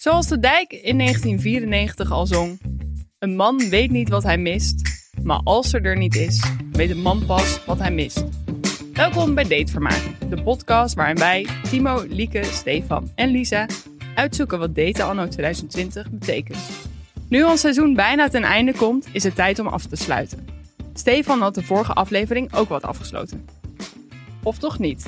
Zoals de dijk in 1994 al zong. Een man weet niet wat hij mist, maar als er er niet is, weet een man pas wat hij mist. Welkom bij Datevermaak, de podcast waarin wij, Timo, Lieke, Stefan en Lisa, uitzoeken wat daten anno 2020 betekent. Nu ons seizoen bijna ten einde komt, is het tijd om af te sluiten. Stefan had de vorige aflevering ook wat afgesloten. Of toch niet?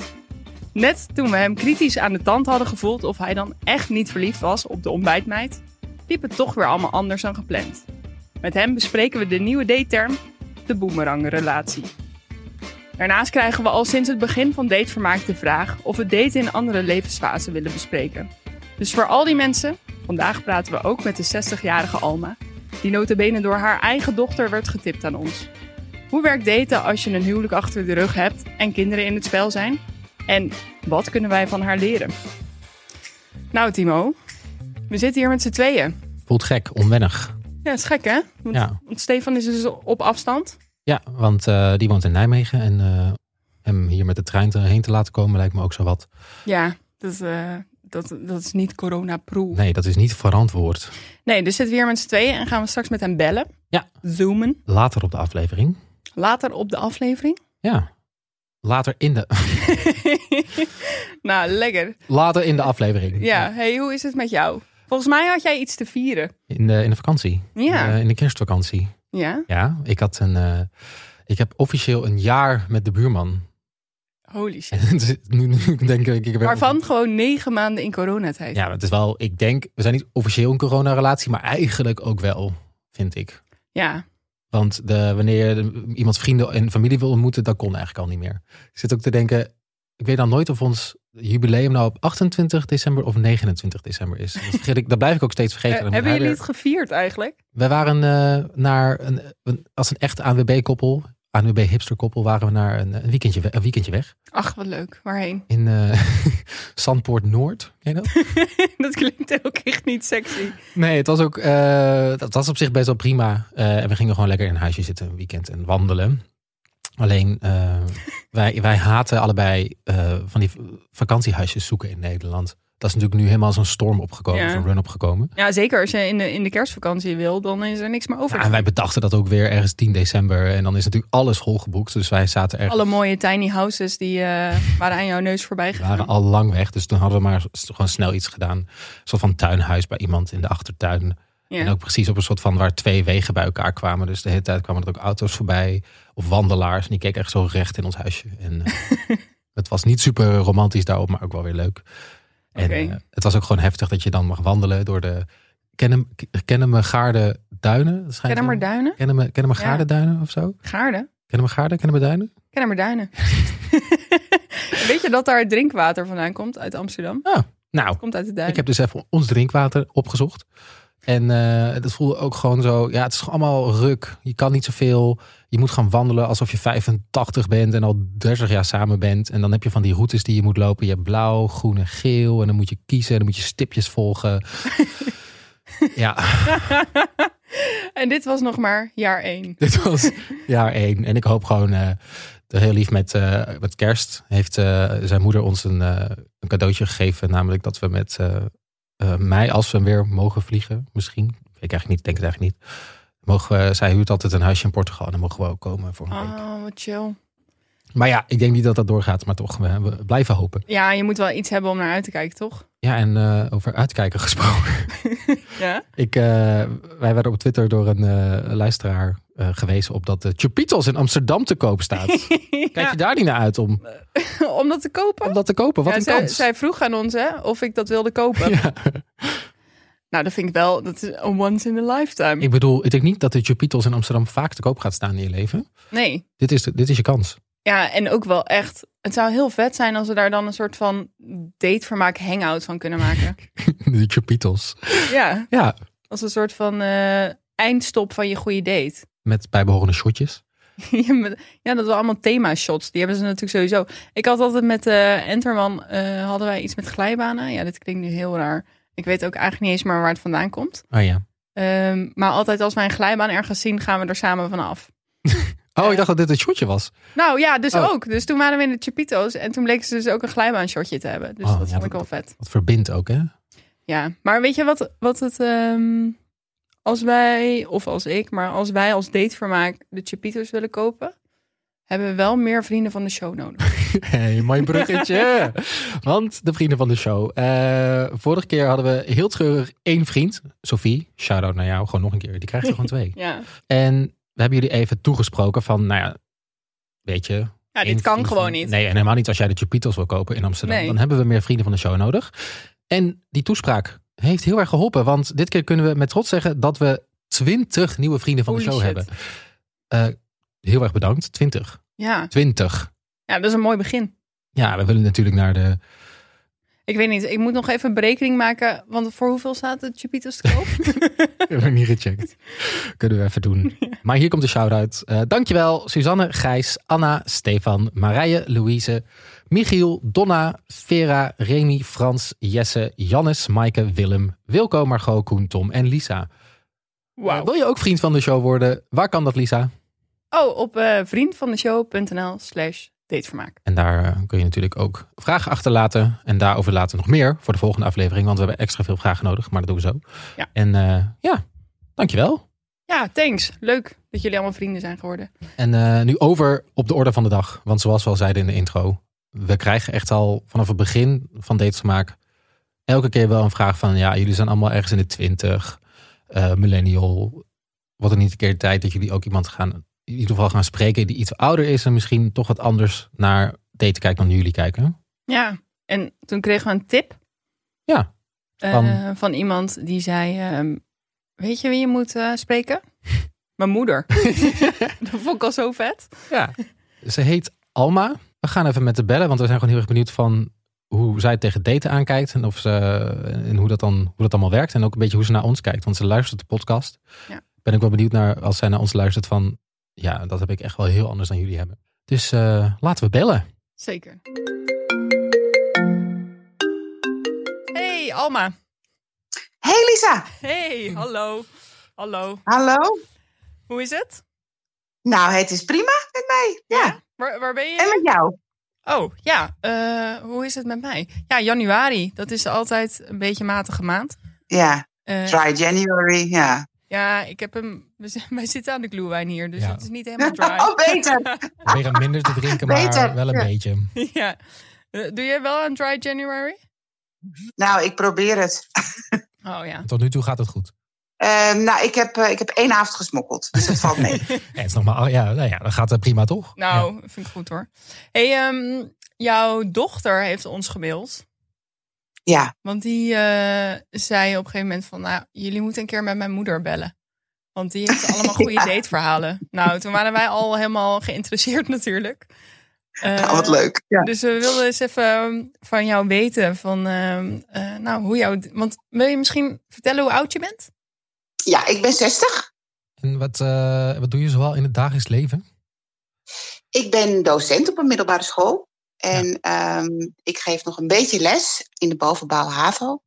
Net toen we hem kritisch aan de tand hadden gevoeld of hij dan echt niet verliefd was op de ontbijtmeid, liep het toch weer allemaal anders dan gepland. Met hem bespreken we de nieuwe dateterm, de boemerangrelatie. Daarnaast krijgen we al sinds het begin van Datevermaak de vraag of we daten in andere levensfasen willen bespreken. Dus voor al die mensen, vandaag praten we ook met de 60-jarige Alma, die notabene door haar eigen dochter werd getipt aan ons. Hoe werkt daten als je een huwelijk achter de rug hebt en kinderen in het spel zijn? En wat kunnen wij van haar leren? Nou, Timo, we zitten hier met z'n tweeën. Voelt gek, onwennig. Ja, is gek hè? Want, Ja. want Stefan is dus op afstand. Ja, want eh, die woont in Nijmegen en eh, hem hier met de trein heen te laten komen lijkt me ook zo wat. Ja, dat, eh, dat, dat is niet corona-proof. Nee, dat is niet verantwoord. Nee, dus zitten we hier met z'n tweeën en gaan we straks met hem bellen. Ja. Zoomen. Later op de aflevering. Later op de aflevering. Ja. Later in de, nou, lekker. later in de aflevering. Ja, hey, hoe is het met jou? Volgens mij had jij iets te vieren. In de, in de vakantie. Ja. In de kerstvakantie. Ja? Ja, ik had een. eh, ik heb officieel een jaar met de buurman. Holy shit. Nu, nu denk ik. ik Waarvan gewoon negen maanden in coronatijd. Ja, het is wel. Ik denk. We zijn niet officieel een coronarelatie, maar eigenlijk ook wel, vind ik. Ja. Want de, wanneer je iemands vrienden en familie wil ontmoeten, dat kon eigenlijk al niet meer. Ik zit ook te denken, ik weet dan nooit of ons jubileum nou op 28 december of 29 december is. Dat, vergeet ik, dat blijf ik ook steeds vergeten. Eh, hebben jullie weer- het gevierd eigenlijk? We waren eh, naar een, een- als een echt ANWB-koppel, ANWB-hipster-koppel, waren we naar een, een, weekendje, we- een weekendje weg. Ach, wat leuk. Waarheen? In eh Zandpoort Noord. Ken je dat? dat klinkt ook echt niet sexy. Nee, het was ook, eh, dat was op zich best wel prima. Eh, en we gingen gewoon lekker in een huisje zitten een weekend en wandelen. Alleen, wij, wij haten allebei van die vakantiehuisjes zoeken in Nederland. Dat is natuurlijk nu helemaal zo'n storm opgekomen, Ja. zo'n run opgekomen. Ja, zeker als je in de, in de kerstvakantie wil, dan is er niks meer over. Ja, en wij bedachten dat ook weer ergens 10 december. En dan is natuurlijk alles volgeboekt. Dus wij zaten ergens, Alle mooie tiny houses die eh, waren aan jouw neus voorbij gegaan. waren al lang weg. Dus toen hadden we maar gewoon snel iets gedaan. Een soort van tuinhuis bij iemand in de achtertuin. Ja. En ook precies op een soort van waar twee wegen bij elkaar kwamen. Dus de hele tijd kwamen er ook auto's voorbij. Of wandelaars. En die keken echt zo recht in ons huisje. En eh, het was niet super romantisch daarop, maar ook wel weer leuk. En eh, het was ook gewoon heftig dat je dan mag wandelen door de Kennen, kennen me Gaarde Duinen. Wel- duinen? Ja. Gaarde Duinen of zo? Gaarden? Kennen me Gaarde? Kennen me Duinen? Kennen maar duinen. Weet je dat daar drinkwater vandaan komt uit Amsterdam? Nou, Komt uit de duinen. Ik heb dus even ons drinkwater opgezocht. En eh dat voelde ook gewoon zo. Ja, het is allemaal ruk. Je kan niet zoveel. Je moet gaan wandelen alsof je 85 bent en al 30 jaar samen bent. En dan heb je van die routes die je moet lopen. Je hebt blauw, groen en geel. En dan moet je kiezen. En dan moet je stipjes volgen. ja, en dit was nog maar jaar één. dit was jaar één. En ik hoop gewoon. eh, heel lief met, eh, met kerst heeft eh, zijn moeder ons een, een cadeautje gegeven. Namelijk dat we met mij, als we weer mogen vliegen, misschien. Ik eigenlijk niet, denk het eigenlijk niet. Mogen we, zij huurt altijd een huisje in Portugal. En dan mogen we ook komen voor een week. Oh, wat chill. Maar ja, ik denk niet dat dat doorgaat. Maar toch, we, we blijven hopen. Ja, je moet wel iets hebben om naar uit te kijken, toch? Ja, en eh, over uitkijken gesproken. Ja. Ik, eh, wij werden op Twitter door een eh, luisteraar gewezen op dat de Chupitos in Amsterdam te koop staat. Kijk je daar niet naar uit om, om dat te kopen? om dat te kopen? Wat Ja, een zij, kans. zij vroeg aan ons hè, of ik dat wilde kopen. Ja. Nou, dat vind ik wel, dat is een once in a lifetime. Ik bedoel, ik denk niet dat de Chupitos in Amsterdam vaak te koop gaat staan in je leven. Nee. Dit is, dit is je kans. Ja, en ook wel echt. Het zou heel vet zijn als we daar dan een soort van datevermaak hangout van kunnen maken. De Chupitos. ja, Ja, als een soort van eh, eindstop van je goede date. met bijbehorende shotjes. Ja, dat waren allemaal thema-shots. Die hebben ze natuurlijk sowieso. Ik had altijd met eh Enterman, eh, hadden wij iets met glijbanen. Ja, dit klinkt nu heel raar. Ik weet ook eigenlijk niet eens meer waar het vandaan komt. Oh ja. Ehm, maar altijd als wij een glijbaan ergens zien, gaan we er samen vanaf. Oh, ik dacht dat dit een shotje was. Nou ja, dus Oh. ook. Dus toen waren we in de Chapito's en toen bleken ze dus ook een glijbaanshotje te hebben. Dus Oh, dat ja, vond ik wel vet. Dat verbindt ook, hè? Ja, maar weet je wat, wat het... ehm, als wij, of als ik, maar als wij als datevermaak de Chapitos willen kopen... hebben we wel meer vrienden van de show nodig. Hey, mooi bruggetje. Want de vrienden van de show. eh, vorige keer hadden we heel treurig één vriend. Sophie, shout-out naar jou. Gewoon nog een keer. Die krijgt er gewoon twee. Ja, En we hebben jullie even toegesproken van, nou ja, weet je. ja dit kan gewoon van- niet. Nee, en helemaal niet als jij de Chupitos wil kopen in Amsterdam. Nee. Dan hebben we meer vrienden van de show nodig. En die toespraak heeft heel erg geholpen. Want dit keer kunnen we met trots zeggen dat we 20 nieuwe vrienden van de show shit. hebben. Eh, heel erg bedankt. 20. Ja. 20. Ja, dat is een mooi begin. Ja, we willen natuurlijk naar de. Ik weet niet, ik moet nog even een berekening maken. Want voor hoeveel staat de Chapitos te koop? Hebben we niet gecheckt. Kunnen we even doen. Maar hier komt de shout-out. Eh, dankjewel Suzanne, Gijs, Anna, Stefan, Marije, Louise, Michiel, Donna, Vera, Remy, Frans, Jesse, Jannes, Maaike, Willem, Wilco, Margot, Koen, Tom en Lisa. Eh, wil je ook vriend van de show worden? Waar kan dat, Lisa? Oh, op eh vriendvandeshow.nl slash datevermaak. En daar eh, kun je natuurlijk ook vragen achterlaten. En daarover later nog meer voor de volgende aflevering. Want we hebben extra veel vragen nodig, maar dat doen we zo. Ja. En eh, ja, dankjewel. Ja, thanks. Leuk dat jullie allemaal vrienden zijn geworden. En eh, nu over op de orde van de dag. Want zoals we al zeiden in de intro. We krijgen echt al vanaf het begin van Datesmaak elke keer wel een vraag van... Ja, jullie zijn allemaal ergens in de twintig. eh, millennial. Wat er niet een keer de tijd dat jullie ook iemand gaan... In ieder geval gaan spreken die iets ouder is. En misschien toch wat anders naar daten kijkt dan jullie kijken. Ja, en toen kregen we een tip. Ja, eh, van- van iemand die zei... ehm, weet je wie je moet eh, spreken? Mijn moeder. dat vond ik al zo vet. Ja. Ze heet Alma. We gaan even met de bellen, want we zijn gewoon heel erg benieuwd van hoe zij tegen daten aankijkt. En, of ze, en hoe, dat dan, hoe dat allemaal werkt. En ook een beetje hoe ze naar ons kijkt. Want ze luistert de podcast. Ja. Ben ik wel benieuwd naar als zij naar ons luistert van... Ja, dat heb ik echt wel heel anders dan jullie hebben. Dus eh, laten we bellen. Zeker. Hey, Alma. Hey Lisa, Hey, hallo. Hallo. hallo. Hoe is het? Nou, het is prima met mij. Ja. Waar, waar ben je? En met jou? Oh, ja. eh, hoe is het met mij? Ja, januari. Dat is altijd een beetje matige maand. Ja, Eh, dry January. Ja. Ja, ik heb hem... Wij zitten aan de glühwijn hier, dus Ja. het is niet helemaal dry. Oh, beter. Weer een minder te drinken, maar Beter, wel een ja. beetje. ja. Eh, doe jij wel een dry January? Nou, ik probeer het. Oh ja. Tot nu toe gaat het goed. Eh, nou, ik heb, eh, ik heb één avond gesmokkeld, dus dat valt mee. Ja, het is nog maar, ja, nou ja, dat gaat eh, prima toch? Nou, vind ik goed hoor. hey, ehm, jouw dochter heeft ons gemaild. Ja, Want die eh, zei op een gegeven moment van... Nou, jullie moeten een keer met mijn moeder bellen. Want die heeft allemaal goede Ja. dateverhalen. Nou, toen waren wij al helemaal geïnteresseerd natuurlijk. Eh, nou, wat leuk. Ja. Dus we wilden eens even ehm, van jou weten van... ehm, eh, nou, hoe jouw... Want wil je misschien vertellen hoe oud je bent? ja, ik ben 60. En wat, eh, wat doe je zoal in het dagelijks leven? Ik ben docent op een middelbare school. En ehm, ik geef nog een beetje les in de bovenbouw HAVO.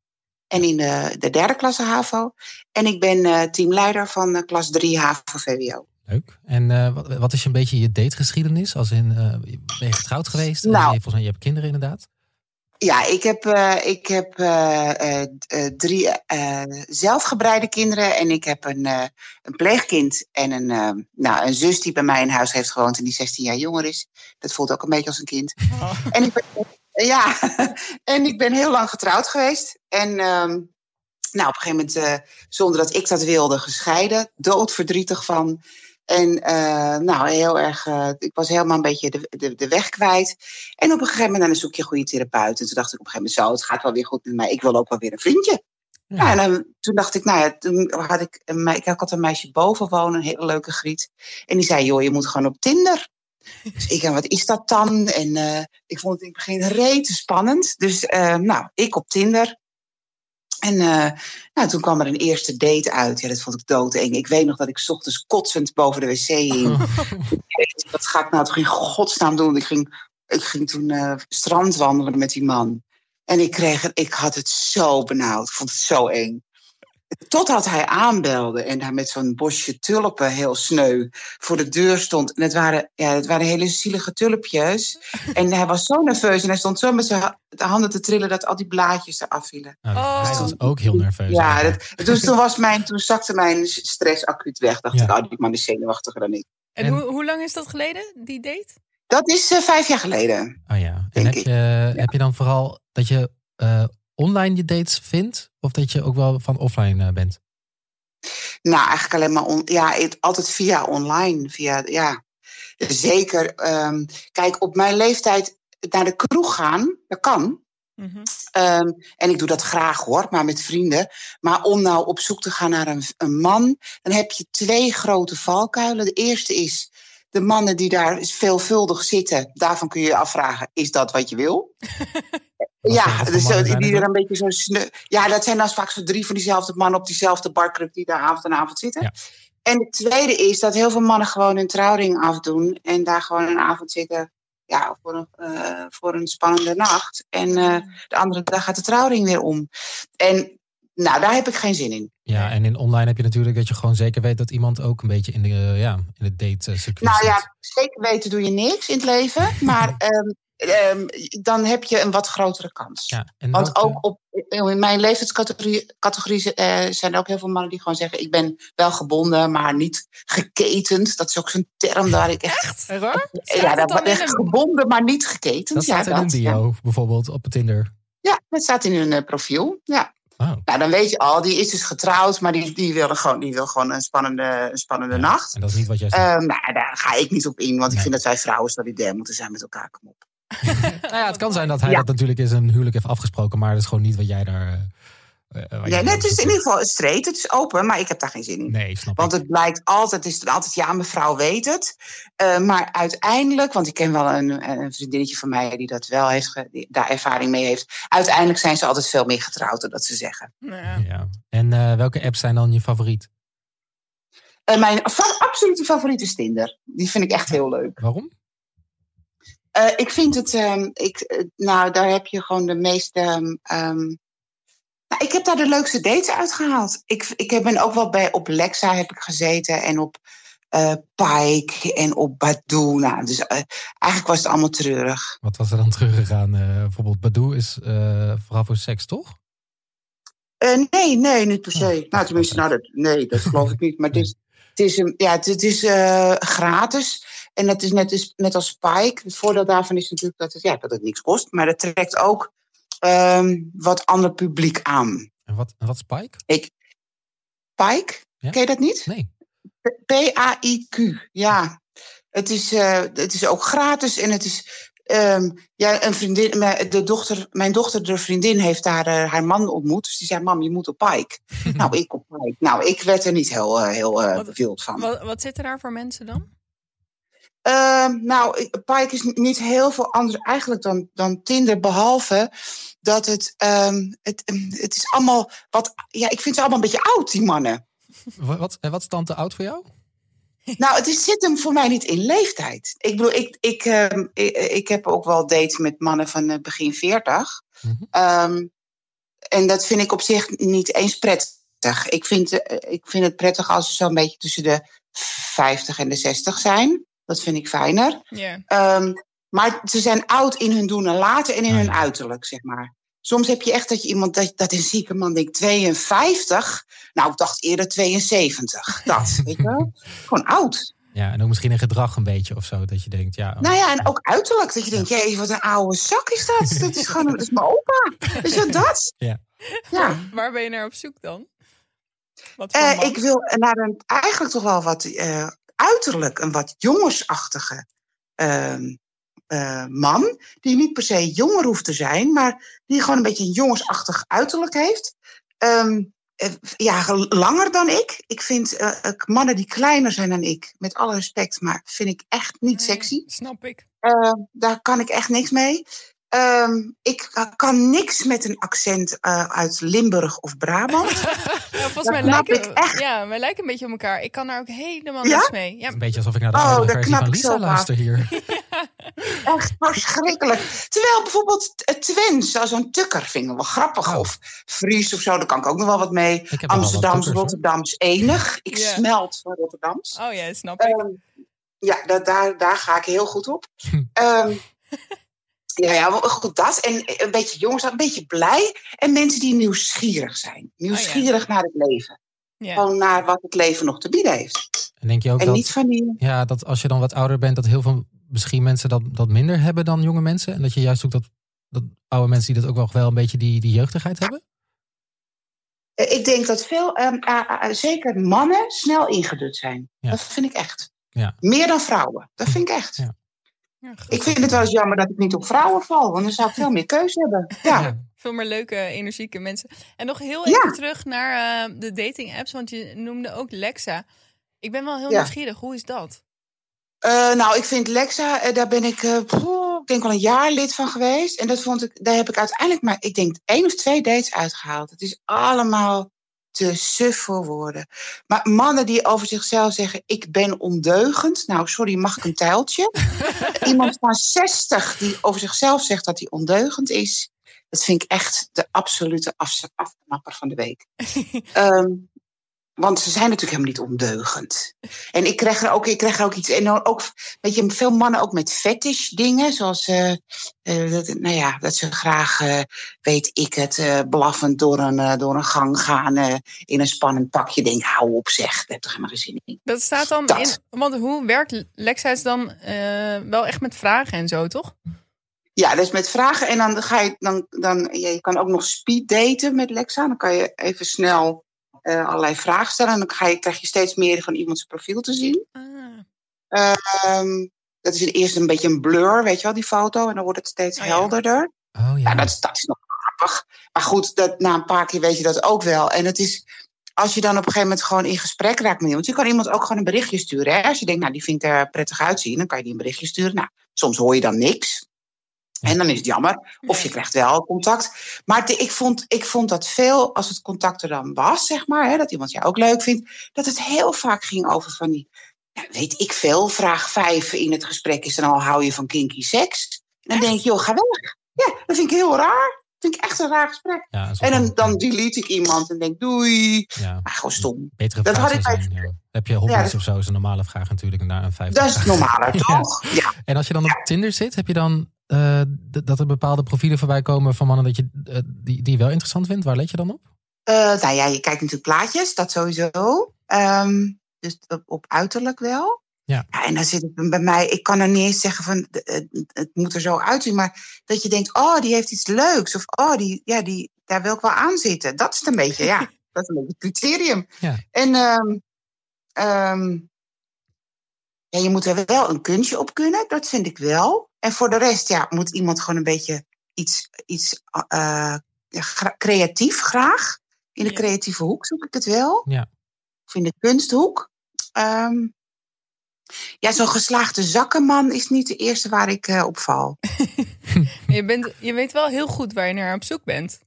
En in de, de derde klasse HAVO. En ik ben eh, teamleider van eh, klas 3 HAVO-VWO. Leuk. En eh, wat, wat is een beetje je dategeschiedenis? Als in, ben je getrouwd geweest? En Nou. je, volgens mij, je hebt kinderen inderdaad. Ja, ik heb, eh, ik heb eh, eh, drie zelfgebreide kinderen. En ik heb een, een pleegkind en een, nou, een zus die bij mij in huis heeft gewoond en die 16 jaar jonger is. Dat voelt ook een beetje als een kind. En ik ben, ja, en ik ben heel lang getrouwd geweest. En ehm, nou, op een gegeven moment, zonder dat ik dat wilde, gescheiden. Doodverdrietig van. En eh, nou, heel erg, eh, ik was helemaal een beetje de, de, de weg kwijt. En op een gegeven moment, dan zoek je een goede therapeut. En toen dacht ik op een gegeven moment, zo, het gaat wel weer goed met mij. Ik wil ook wel weer een vriendje. Ja. Ja. en dan, toen dacht ik, nou ja, toen had ik, een ik had een meisje boven wonen, een hele leuke griet. En die zei, joh, je moet gewoon op Tinder. Dus ik, en wat is dat dan? En eh, ik vond het in het begin rete spannend. Dus nou, ik op Tinder. En nou, toen kwam er een eerste date uit. Ja, dat vond ik doodeng. Ik weet nog dat ik ochtends kotsend boven de wc hing. Wat ga ik nou toch in godsnaam doen? Ik ging, ik ging toen eh strandwandelen met die man. En ik, kreeg, ik had het zo benauwd. Ik vond het zo eng. Totdat hij aanbelde en daar met zo'n bosje tulpen heel sneu voor de deur stond. En het waren, ja, het waren hele zielige tulpjes. En hij was zo nerveus en hij stond zo met zijn handen te trillen dat al die blaadjes eraf vielen. Nou, Oh. Hij was ook heel nerveus. Ja, dat, dus toen, was mijn, toen zakte mijn stress acuut weg. Dacht Ja. ik, oh, die man is zenuwachtiger dan ik. En, En- hoe, hoe lang is dat geleden, die date? Dat is eh, vijf jaar geleden. Oh ja. En Denk heb ik. je, heb je dan vooral dat je eh, online je dates vindt? Of dat je ook wel van offline eh, bent? Nou, eigenlijk alleen maar on, ja, het- altijd via online. Via, ja. Zeker. ehm, kijk, op mijn leeftijd naar de kroeg gaan, dat kan. Mhm. Ehm, en ik doe dat graag hoor, maar met vrienden. Maar om nou op zoek te gaan naar een, een man, dan heb je twee grote valkuilen. De eerste is de mannen die daar veelvuldig zitten. Daarvan kun je je afvragen, is dat wat je wil? Ja, dus, eh, zijn die er een beetje zo. Ja, dat zijn dan vaak zo drie van diezelfde mannen op diezelfde barclub die daar avond en avond zitten. Ja. En het tweede is dat heel veel mannen gewoon hun trouwring afdoen en daar gewoon een avond zitten ja, voor, een, eh, voor een spannende nacht. En eh, de andere dag gaat de trouwring weer om. En nou, daar heb ik geen zin in. Ja, en in online heb je natuurlijk dat je gewoon zeker weet dat iemand ook een beetje in de, ja, in het date circuit Nou zit. ja, zeker weten doe je niks in het leven, maar ehm, ehm, dan heb je een wat grotere kans. Ja, en Want ook op, in mijn leeftijdscategorie categorie, eh, zijn er ook heel veel mannen die gewoon zeggen: Ik ben wel gebonden, maar niet geketend. Dat is ook zo'n term daar ik echt. Echt? Waar? ja, Staat dat echt een- gebonden, maar niet geketend. dat staat ja, in een dat, bio, Ja. bijvoorbeeld op Tinder. ja, dat staat in hun eh, profiel. Ja. Oh. Nou, dan weet je al, die is dus getrouwd, maar die, die, wil, gewoon, die wil gewoon een spannende, een spannende Ja, nacht. En dat is niet wat jij zegt. Ehm, nou, daar ga ik niet op in, want ik vind dat wij vrouwen solidair moeten zijn met elkaar. Kom op. nou ja, het kan zijn dat hij ja. dat natuurlijk in zijn huwelijk heeft afgesproken, maar dat is gewoon niet wat jij daar. eh, eh, jij Nee, het is zoekt. in ieder geval straight, het is open, maar ik heb daar geen zin in. Nee, snap Want ik. het blijkt altijd, het is dan altijd, ja, mevrouw weet het. Eh, maar uiteindelijk, want ik ken wel een, een vriendinnetje van mij die dat wel heeft, die daar ervaring mee heeft. Uiteindelijk zijn ze altijd veel meer getrouwd dan dat ze zeggen. Nou ja. Ja. En eh, welke apps zijn dan je favoriet? Eh, mijn fa- absolute favoriet is Tinder. Die vind ik echt heel leuk. Waarom? Eh, ik vind het, ehm, ik, eh, nou, daar heb je gewoon de meeste. ehm, ehm, nou, ik heb daar de leukste dates uitgehaald. Ik, ik heb- ben ook wel bij op Lexa heb ik gezeten en op eh Pike en op Badoo. Nou, dus eigenlijk was het allemaal treurig. Wat was er dan teruggegaan? Eh bijvoorbeeld Badoo is vooral voor seks, toch? Nee, nee, niet per Oh, se. nou, tenminste, nou, dat, nee, dat geloof ik niet. Maar het is, het is, ja, het, het is gratis. En dat is net, is net als Spike. Het voordeel daarvan is natuurlijk dat het, ja, dat het niks kost. Maar het trekt ook ehm, wat ander publiek aan. En wat, wat Spike? Pike, Ja? ken je dat niet? Nee. P-A-I-Q, ja. Het is, eh, het is ook gratis en het is... ehm, ja, een vriendin, mijn- de dochter, mijn dochter, de vriendin, heeft daar eh, haar man ontmoet. Dus die zei, mam, je moet op Pike. nou, ik op Pike. Nou, ik werd er niet heel, eh, heel Wat- wild van. Wat, wat zitten daar voor mensen dan? Ehm, nou, ik- Pike is niet- heel veel anders eigenlijk dan, dan Tinder. Behalve dat het, ehm, het, ehm, het is allemaal wat... Ja, ik vind ze allemaal een beetje oud, die mannen. Wat, wat, is dan te oud voor jou? Nou, het is, zit hem voor mij niet in leeftijd. Ik bedoel, ik, ik, ik, ik heb ook wel dates met mannen van eh, begin 40. Mhm. En dat vind ik op zich niet eens prettig. Ik vind, eh, ik vind het prettig als ze zo'n beetje tussen de 50 en de 60 zijn. Dat vind ik fijner. Ja. Ehm, maar ze zijn oud in hun doen en laten en in Ah, hun ja. uiterlijk, zeg maar. Soms heb je echt dat je iemand, dat, dat een zieke man denkt 52. Nou, ik dacht eerder 72. Dat, weet je wel? Gewoon oud. Ja, en ook misschien in gedrag een beetje of zo. Dat je denkt, ja. Nou ja, en ook uiterlijk. Dat je denkt, jee, wat een oude zak is dat. Dat is gewoon, dat is mijn opa. Is dat dat? Ja. Ja. Waar ben je naar op zoek dan? Wat voor Eh, ik wil naar een, eigenlijk toch wel wat eh, uiterlijk, een wat jongensachtige ehm, eh, man. Die niet per se jonger hoeft te zijn, maar die gewoon een beetje een jongensachtig uiterlijk heeft. Ehm, eh, ja, langer dan ik. Ik vind eh, mannen die kleiner zijn dan ik, met alle respect, maar vind ik echt niet Nee, sexy. Snap ik. Eh, daar kan ik echt niks mee. Ehm, ik kan niks met een accent uh, uit Limburg of Brabant. Ja, volgens mij lijken, ik echt. Ja, wij lijken een beetje op elkaar. Ik kan daar ook helemaal Ja? niks mee. Ja, Een beetje alsof ik naar de Oh, oude versie van Lisa af. luister hier. Echt verschrikkelijk. Terwijl bijvoorbeeld het Twents, zo- zo'n tukker, vind ik wel grappig. Oh. Of Fries of zo, daar kan ik ook nog wel wat mee. Amsterdams, tukkers, hoor. Rotterdams enig. Ik smelt van Rotterdams. oh ja, snap ik. Ehm, ja, dat, daar, daar ga ik heel goed op. Hm. Ja, ja, maar goed, dat. En een beetje jongens, een beetje blij. En mensen die nieuwsgierig zijn. Nieuwsgierig naar het leven. Ja. Gewoon naar wat het leven nog te bieden heeft. En denk je ook en dat, niet van die... ja, dat als je dan wat ouder bent, dat heel veel misschien mensen dat, dat minder hebben dan jonge mensen? En dat je juist ook dat, dat oude mensen die dat ook wel, wel een beetje die, die jeugdigheid hebben? Eh, Ik denk dat veel, ehm, ah, ah, zeker mannen, snel ingedut zijn. Ja. Dat vind ik echt. Ja. Meer dan vrouwen. Dat vind ik echt. Ja. Ja. Ik vind het wel eens jammer dat ik niet op vrouwen val. Want dan zou ik veel meer keuze hebben. Ja. Veel meer leuke, energieke mensen. En nog heel Ja. even terug naar eh, de dating apps, want je noemde ook Lexa. Ik ben wel heel Ja. nieuwsgierig. Hoe is dat? Eh, nou, ik vind Lexa, eh, daar ben ik, eh, poeh, ik denk wel een jaar lid van geweest. En dat vond ik, daar heb ik uiteindelijk maar, ik denk, één of twee dates uitgehaald. Het is allemaal te suf voor woorden. Maar mannen die over zichzelf zeggen, ik ben ondeugend. Nou, sorry, mag ik een tijltje? Iemand van 60 die over zichzelf zegt dat hij ondeugend is. Dat vind ik echt de absolute af- afknapper van de week. Ehm, want ze zijn natuurlijk helemaal niet ondeugend. En ik krijg er ook, ik krijg er ook iets. En ook, weet je, veel mannen ook met fetish dingen. Zoals, eh, eh, dat, nou ja, dat ze graag, eh, weet ik het, blaffend door een, door een gang gaan. in een spannend pakje. Denk, hou op zeg, daar heb er helemaal geen zin in. Dat staat dan Dat. in. Want hoe werkt Lexa is dan wel echt met vragen en zo, toch? Ja, dus met vragen. En dan ga je, dan, dan, ja, je kan ook nog speed daten met Lexa. Dan kan je even snel eh, allerlei vragen stellen. En dan ga je, krijg je steeds meer van iemands profiel te zien. Ah, Ehm, dat is eerst een beetje een blur, weet je wel, die foto. En dan wordt het steeds Oh ja. helderder. Oh ja. Ja, dat, is- dat is nog grappig. Maar goed, dat, na een paar keer weet je dat ook wel. En het is, als je dan op een gegeven moment gewoon in gesprek raakt met iemand. Je kan iemand ook gewoon een berichtje sturen. Hè? Als je denkt, nou, die vind ik er prettig uitzien. Dan kan je die een berichtje sturen. Nou, soms hoor je dan niks. En dan is het jammer. Of je krijgt wel contact. Maar ik, vond, ik vond dat veel, als het contact er dan was, zeg maar. Hè, dat iemand jou ook leuk vindt. Dat het heel vaak ging over van die, ja, weet ik veel. Vraag vijf in het gesprek is dan al, hou je van kinky seks? En dan denk je, joh, ga weg. Ja, dat vind ik heel raar. Dat vind ik echt een raar gesprek. Ja, En dan, dan delete ik iemand en denk, doei. ja, Maar gewoon stom. betere Dat had ik zijn. bij- ja. Heb je hobby's Ja, of zo? is een normale vraag natuurlijk. Naar een vijfde Dat is Ja. toch? Ja. En als je dan op Tinder zit, heb je dan eh, dat er bepaalde profielen voorbij komen van mannen dat je, eh, die, die je wel interessant vindt? Waar let je dan op? Eh, nou ja, je kijkt natuurlijk plaatjes, dat sowieso. Ehm, dus op, op uiterlijk wel. Ja. En dan zit het bij mij, ik kan er niet eens zeggen van het, moet er zo uitzien, maar dat je denkt, oh, die heeft iets leuks. Of oh, die, ja, die, daar wil ik wel aan zitten. Dat is het een beetje, ja. Dat is een beetje het criterium. Ja. En ehm, ja, je moet er wel een kunstje op kunnen, dat vind ik wel. En voor de rest, ja, moet iemand gewoon een beetje iets, iets eh, gra- creatief graag. In de Ja. creatieve hoek zoek ik het wel. Ja. Of in de kunsthoek. Ehm, ja, zo'n geslaagde zakkenman is niet de eerste waar ik eh, op val. je, bent, je weet wel heel goed waar je naar op zoek bent.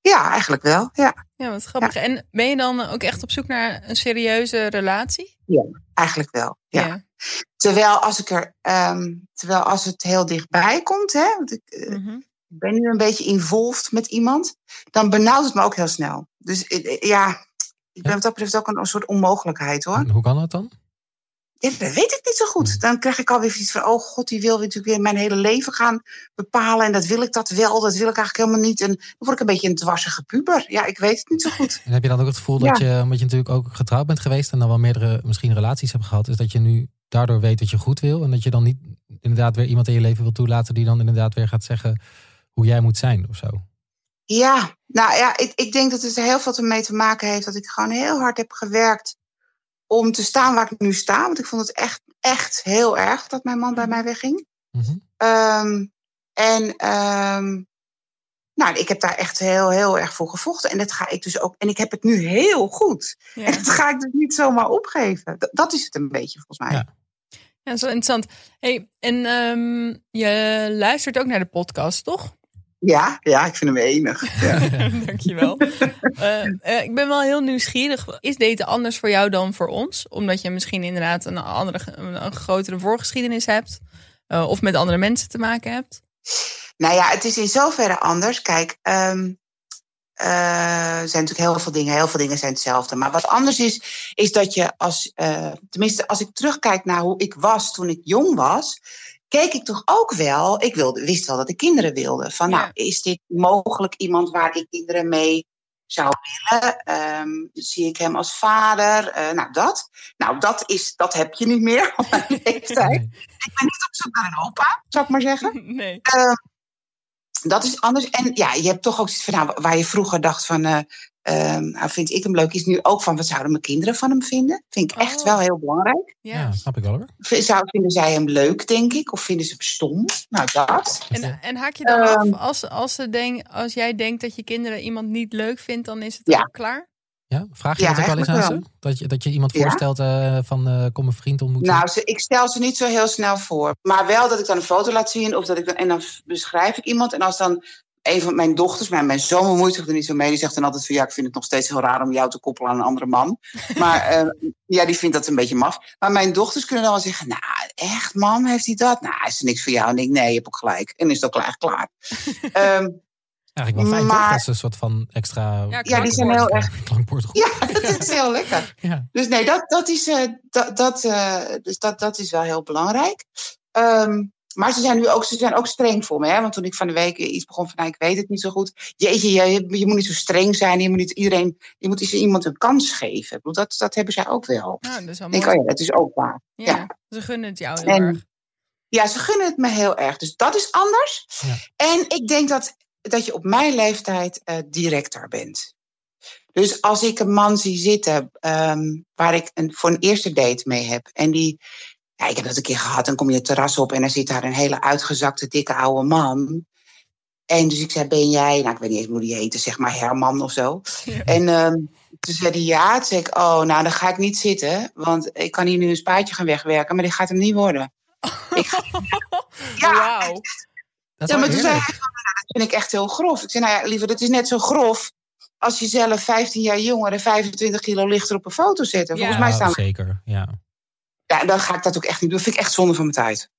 Ja, eigenlijk wel. Ja, Ja, wat grappig. En ben je dan ook echt op zoek naar een serieuze relatie? eigenlijk wel. Ja. Terwijl als ik er, ehm, terwijl als het heel dichtbij komt, hè, want ik, eh, Mhm. ik ben nu een beetje involved met iemand, dan benauwt het me ook heel snel. Dus eh, eh, ja, ik ben wat dat betreft ook een, een soort onmogelijkheid hoor. En hoe kan dat dan? Ja, dat weet ik niet zo goed. Dan krijg ik alweer iets van, oh god, die wil natuurlijk weer mijn hele leven gaan bepalen. En dat wil ik dat wel, dat wil ik eigenlijk helemaal niet. En dan word ik een beetje een dwarsige puber. Ja, ik weet het niet zo goed. En heb je dan ook het gevoel dat je, omdat je natuurlijk ook getrouwd bent geweest en dan wel meerdere misschien relaties hebt gehad, is dat je nu daardoor weet wat je goed wil en dat je dan niet inderdaad weer iemand in je leven wil toelaten die dan inderdaad weer gaat zeggen hoe jij moet zijn of zo? Ja, nou ja, ik, ik denk dat het er heel veel mee te maken heeft dat ik gewoon heel hard heb gewerkt om te staan waar ik nu sta. Want ik vond het echt, echt heel erg dat mijn man bij mij wegging. Mhm. Ehm, en ehm, nou, ik heb daar echt heel, heel erg voor gevochten. En dat ga ik dus ook. En ik heb het nu heel goed. En Ja. dat ga ik dus niet zomaar opgeven. Dat, dat is het een beetje volgens mij. Ja. Ja, zo interessant. Hey, en ehm, je luistert ook naar de podcast, toch? Ja, ja, ik vind hem enig. Ja. Dankjewel. uh, uh, ik ben wel heel nieuwsgierig. Is daten anders voor jou dan voor ons? Omdat je misschien inderdaad een, andere, een grotere voorgeschiedenis hebt. Uh, of met andere mensen te maken hebt? Nou ja, het is in zoverre anders. Kijk, um, er zijn natuurlijk heel veel dingen. Heel veel dingen zijn hetzelfde. Maar wat anders is, is dat je als... tenminste, als ik terugkijk naar hoe ik was toen ik jong was keek ik toch ook wel, ik wilde, wist wel dat ik kinderen wilde. Van, ja. nou, is dit mogelijk iemand waar ik kinderen mee zou willen? Um, zie ik hem als vader? Uh, nou, dat. Nou, dat, is, dat heb je niet meer op mijn leeftijd. Nee. Ik ben niet op zoek naar een opa, zou ik maar zeggen. Nee. Uh, dat is anders. En ja, je hebt toch ook iets van, nou, waar je vroeger dacht van, uh, um, nou, vind ik hem leuk, is nu ook van, wat zouden mijn kinderen van hem vinden? Vind ik echt Oh. wel heel belangrijk. Ja. Ja, snap ik wel hoor. V- Zou, vinden zij hem leuk, denk ik? Of vinden ze hem stom? Nou, dat. En, en haak je dan Ehm. af als, als, ze denk, als jij denkt dat je kinderen iemand niet leuk vindt, dan is het Ja. ook klaar? Ja? Vraag je Ja, dat ook wel eens aan ze? Dat je, dat je iemand Ja. voorstelt eh, van eh, kom een vriend ontmoeten? Nou, ze, ik stel ze niet zo heel snel voor. Maar wel dat ik dan een foto laat zien. Of dat ik dan, en dan beschrijf ik iemand. En als dan een van mijn dochters, mijn, mijn zoon bemoeit zich er niet zo mee. Die zegt dan altijd van ja, ik vind het nog steeds heel raar om jou te koppelen aan een andere man. Maar eh, ja, die vindt dat een beetje maf. Maar mijn dochters kunnen dan wel zeggen, nou echt mam, heeft hij dat? Nou, is er niks voor jou? En ik, nee, je hebt ook gelijk. En is het ook gelijk klaar. Ehm, Eigenlijk wel fijn toch? Dat is een soort van extra... Ja, ja, die zijn heel erg... Ja, dat is heel lekker. Ja. Dus nee, dat, dat, is, eh, dat, dat, eh, dus dat, dat is wel heel belangrijk. Ehm, maar ze zijn nu ook, ze zijn ook streng voor me. Hè? Want toen ik van de week iets begon van, nou, ik weet het niet zo goed. Jeetje, je, je, je moet niet zo streng zijn. Je moet niet iedereen, je moet eens iemand een kans geven. Ik bedoel, dat, dat hebben zij ook wel. Nou, dat is wel Ik denk, oh ja, dat is ook waar. ja, ja. Ze gunnen het jou heel En- erg. Ja, ze gunnen het me heel erg. Dus dat is anders. Ja. En ik denk dat, dat je op mijn leeftijd eh, directer bent. Dus als ik een man zie zitten ehm, waar ik een, voor een eerste date mee heb. En die, ja, ik heb dat een keer gehad. Dan kom je het terras op en dan zit daar een hele uitgezakte, dikke oude man. En dus ik zei, ben jij, nou ik weet niet eens hoe die heette, zeg maar Herman of zo. Ja. En ehm, toen zei hij ja. Toen zei ik, oh, nou dan ga ik niet zitten. Want ik kan hier nu een spaatje gaan wegwerken, maar dit gaat hem niet worden. Ik ga- ja, Wauw. Dat ja, maar toen zei hij, nou, dat vind ik echt heel grof. Ik zei, nou ja, liever, dat is net zo grof als je zelf 15 jaar jonger en 25 kilo lichter op een foto zetten. Volgens Ja. mij staan Zeker, ja. Ja, dan ga ik dat ook echt niet doen. Dat vind ik echt zonde van mijn tijd.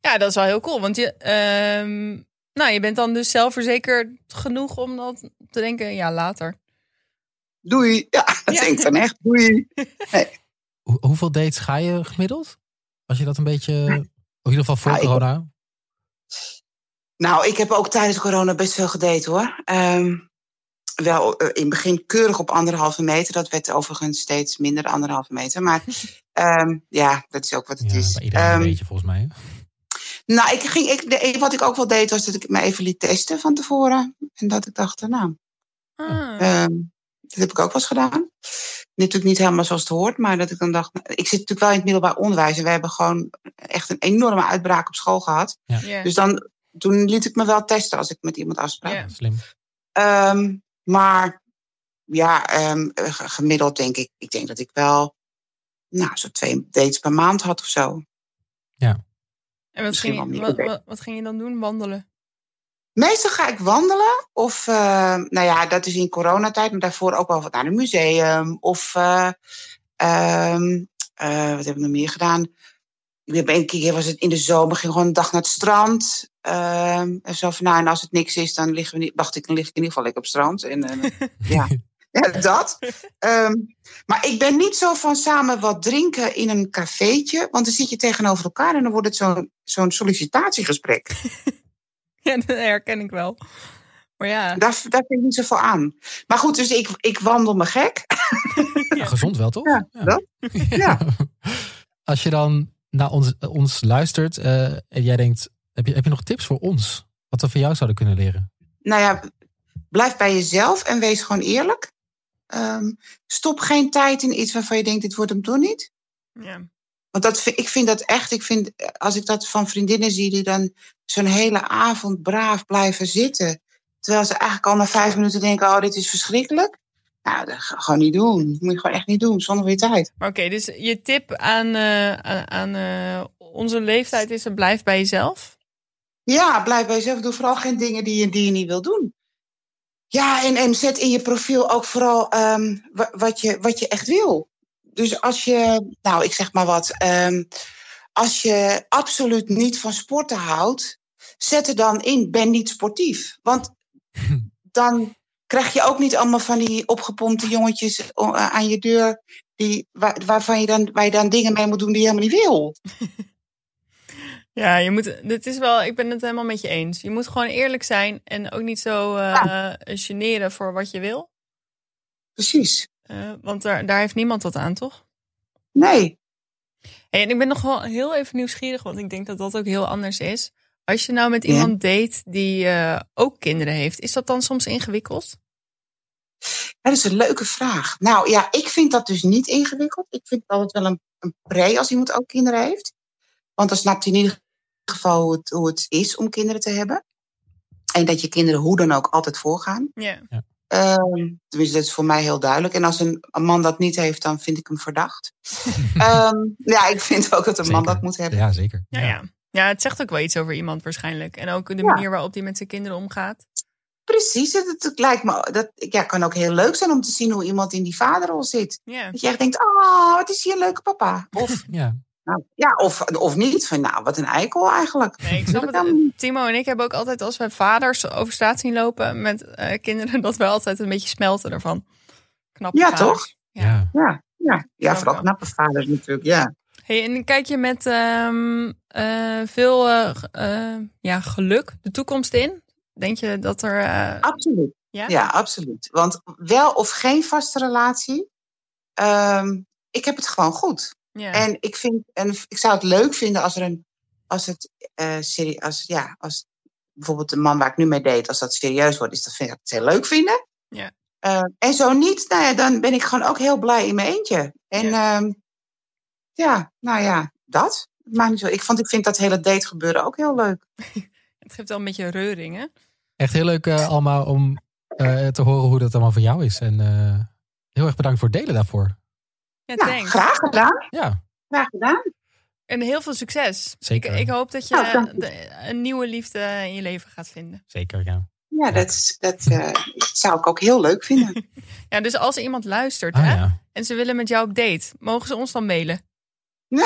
Ja, dat is wel heel cool. Want je, ehm, nou, je bent dan dus zelfverzekerd genoeg om dat te denken, ja, later. Doei. Ja, dat Ja. denk ik dan echt. Doei. Hoe- hoeveel dates ga je gemiddeld? Als je dat een beetje... In ieder geval voor Nou, ik- corona. Nou, ik heb ook tijdens corona best veel gedate hoor. Ehm, wel eh, in het begin keurig op anderhalve meter. Dat werd overigens steeds minder, de anderhalve meter. Maar ehm, ja, dat is ook wat het Ja, is. iedereen Ehm, een beetje volgens mij. hè? Nou, ik ging, ik, de, wat ik ook wel deed, was dat ik me even liet testen van tevoren. En dat ik dacht, nou, Ah. ehm, dat heb ik ook wel eens gedaan. Natuurlijk niet helemaal zoals het hoort, maar dat ik dan dacht, nou, ik zit natuurlijk wel in het middelbaar onderwijs. En we hebben gewoon echt een enorme uitbraak op school gehad. ja. Dus dan, toen liet ik me wel testen als ik met iemand afsprak. Ja. Slim. Ehm, maar ja, ehm, eh, gemiddeld denk ik, ik denk dat ik wel, nou, zo twee dates per maand had of zo. En wat Misschien ging, je, wel wat, wat, wat ging je dan doen? Wandelen? Meestal ga ik wandelen. Of, eh, nou ja, dat is in coronatijd, maar daarvoor ook wel wat naar een museum. Of, eh, ehm, eh, wat heb ik nog meer gedaan? Ik heb een keer was het in de zomer, ging gewoon een dag naar het strand. Ehm, en zo van, nou, en als het niks is, dan liggen we niet, dacht ik, dan lig ik in ieder geval lekker op het strand. En, eh, ja. ja, dat. Ehm, maar ik ben niet zo van samen wat drinken in een cafeetje. Want dan zit je tegenover elkaar en dan wordt het zo'n zo'n sollicitatiegesprek. Ja, dat herken ik wel. Maar ja, Daar, daar vind ik niet zoveel aan. Maar goed, dus ik, ik wandel me gek. Ja, gezond wel, toch? Ja, dat. Ja. Als je dan naar ons, ons luistert eh, en jij denkt, heb je, heb je nog tips voor ons? Wat we van jou zouden kunnen leren? Nou ja, blijf bij jezelf en wees gewoon eerlijk. Ehm, stop geen tijd in iets waarvan je denkt, dit wordt hem toch niet. ja. Want dat, vind- ik vind dat echt, ik vind, als ik dat van vriendinnen zie die dan zo'n hele avond braaf blijven zitten. Terwijl ze eigenlijk al na vijf minuten denken, oh, dit is verschrikkelijk. Nou, dat ga gewoon niet doen. Dat moet je gewoon echt niet doen, zonder weer tijd. Oké, dus je tip aan, eh, aan, eh, onze leeftijd is: blijf bij jezelf. Ja, blijf bij jezelf. Doe vooral geen dingen die je, die je niet wil doen. Ja, en, en zet in je profiel ook vooral ehm, wa- wat, je, wat je echt wil. Dus als je, nou, ik zeg maar wat. ehm, als je absoluut niet van sporten houdt, zet er dan in, ben niet sportief. Want dan krijg je ook niet allemaal van die opgepompte jongetjes eh, aan je deur. Die, waar, waarvan je dan, waar je dan dingen mee moet doen die je helemaal niet wil. Ja, je moet, dit is wel, ik ben het helemaal met je eens. Je moet gewoon eerlijk zijn en ook niet zo eh generen voor wat je wil. Precies. Eh, want daar, daar heeft niemand wat aan, toch? Nee. Hey, en ik ben nog wel heel even nieuwsgierig, want ik denk dat dat ook heel anders is. Als je nou met Ja. iemand date die eh, ook kinderen heeft, is dat dan soms ingewikkeld? Dat is een leuke vraag. Nou ja, ik vind dat dus niet ingewikkeld. Ik vind het altijd wel een, een pre als iemand ook kinderen heeft. Want dan snapt hij in ieder geval hoe het, hoe het is om kinderen te hebben. En dat je kinderen hoe dan ook altijd voorgaan. Ja. Ehm tenminste, dat is voor mij heel duidelijk. En als een, een man dat niet heeft, dan vind ik hem verdacht. Ehm, ja, ik vind ook dat een man dat moet hebben. Ja, zeker. Ja, ja. ja, het zegt ook wel iets over iemand waarschijnlijk. En ook de Ja. manier waarop hij met zijn kinderen omgaat. Precies, het, het lijkt me, dat ja, kan ook heel leuk zijn om te zien hoe iemand in die vaderrol zit. Dat je echt denkt, oh, wat is hier een leuke papa. Of Ja, Nou, ja, of, of niet. Van, nou, wat een eikel eigenlijk. Nee, ik snap het. niet. Timo en ik hebben ook altijd, als wij vaders over straat zien lopen met eh, kinderen, dat we altijd een beetje smelten ervan. Knappe Ja, vaders. toch? Ja. ja. Ja, vooral knappe vaders natuurlijk, ja. Hey, en kijk je met ehm, eh, veel eh, eh, ja, geluk de toekomst in? Denk je dat er. eh, Absoluut. ja? Ja, absoluut. Want wel of geen vaste relatie, ehm, ik heb het gewoon goed. Ja. En ik, vind, en ik zou het leuk vinden als er een, als het eh serie, als, ja, als bijvoorbeeld de man waar ik nu mee deed, als dat serieus wordt, is dat vind ik het heel leuk vinden. Ja. Eh, en zo niet, nou ja, dan ben ik gewoon ook heel blij in mijn eentje. En ja, ja nou ja, dat. Maakt niet zo. Ik, vond, ik vind dat hele date gebeuren ook heel leuk. Het geeft wel een beetje reuring, hè? Echt heel leuk eh, allemaal om eh, te horen hoe dat allemaal voor jou is. En eh, heel erg bedankt voor het delen daarvoor. Ja, Nou, thanks. graag gedaan. Ja, Graag gedaan. En heel veel succes. Zeker. Ik, ik hoop dat je Nou, de- een nieuwe liefde in je leven gaat vinden. zeker. Ja. Ja, dat, is- dat eh, zou ik ook heel leuk vinden. Ja, dus als iemand luistert Ah, hè, ja. en ze willen met jou op date, mogen ze ons dan mailen?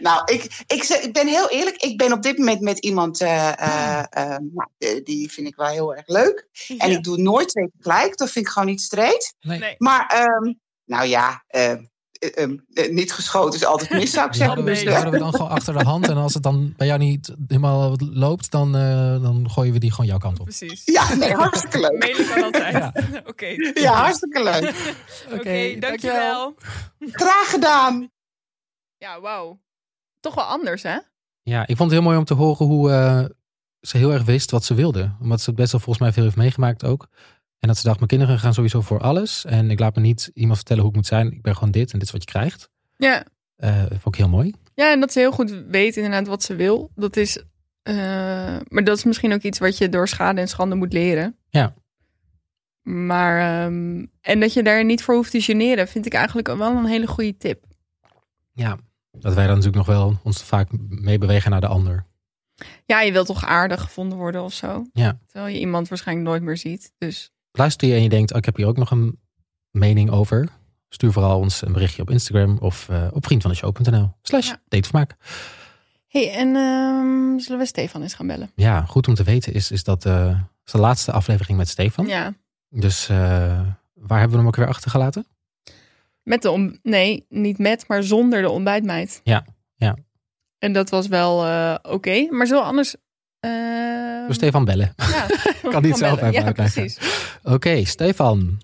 nou, ik, ik, zeg- ik ben heel eerlijk. Ik ben op dit moment met iemand, eh, eh, eh, nou, eh, die vind ik wel heel erg leuk. En ik doe nooit twee tegelijk. Dat vind ik gewoon niet streed. Nee. Nee. Maar, ehm, nou ja, eh, eh, ehm, eh, niet geschoten is altijd mis, zou ik Die zeggen. houden, we, Dus, die houden we dan gewoon achter de hand. En als het dan bij jou niet helemaal loopt, dan, eh, dan gooien we die gewoon jouw kant op. Precies. ja, nee, hartstikke leuk. Mailen kan altijd. Ja. Oké. Ja, hartstikke leuk. Oké, dankjewel. Graag gedaan. Ja, wauw. Toch wel anders, hè? Ja, ik vond het heel mooi om te horen hoe eh, ze heel erg wist wat ze wilde. Omdat ze het best wel volgens mij veel heeft meegemaakt ook. En dat ze dacht, mijn kinderen gaan sowieso voor alles. En ik laat me niet iemand vertellen hoe ik moet zijn. Ik ben gewoon dit en dit is wat je krijgt. Ja. Eh vond ik heel mooi. Ja, en dat ze heel goed weet inderdaad wat ze wil. Dat is, eh, maar dat is misschien ook iets wat je door schade en schande moet leren. Ja. Maar, ehm, en dat je daar niet voor hoeft te generen, vind ik eigenlijk wel een hele goede tip. Ja, dat wij dan natuurlijk nog wel ons vaak meebewegen naar de ander. Ja, je wilt toch aardig gevonden worden of zo. Ja. Terwijl je iemand waarschijnlijk nooit meer ziet. Dus Luister je en je denkt, oh, ik heb hier ook nog een mening over. Stuur vooral ons een berichtje op Instagram of eh, op vriendvandeshow.nl slash Ja. datevermaak. hey, en ehm, zullen we Stefan eens gaan bellen? Ja, goed om te weten is, is dat eh, is de laatste aflevering met Stefan. Ja. Dus eh, waar hebben we hem ook weer achtergelaten? Met de om nee, niet met, maar zonder de ontbijtmeid. Ja, ja. En dat was wel oké. Maar zo anders. Door Stefan bellen. ja, Kan niet zelf bellen. even ja, uitleggen. Precies. Oké, Stefan.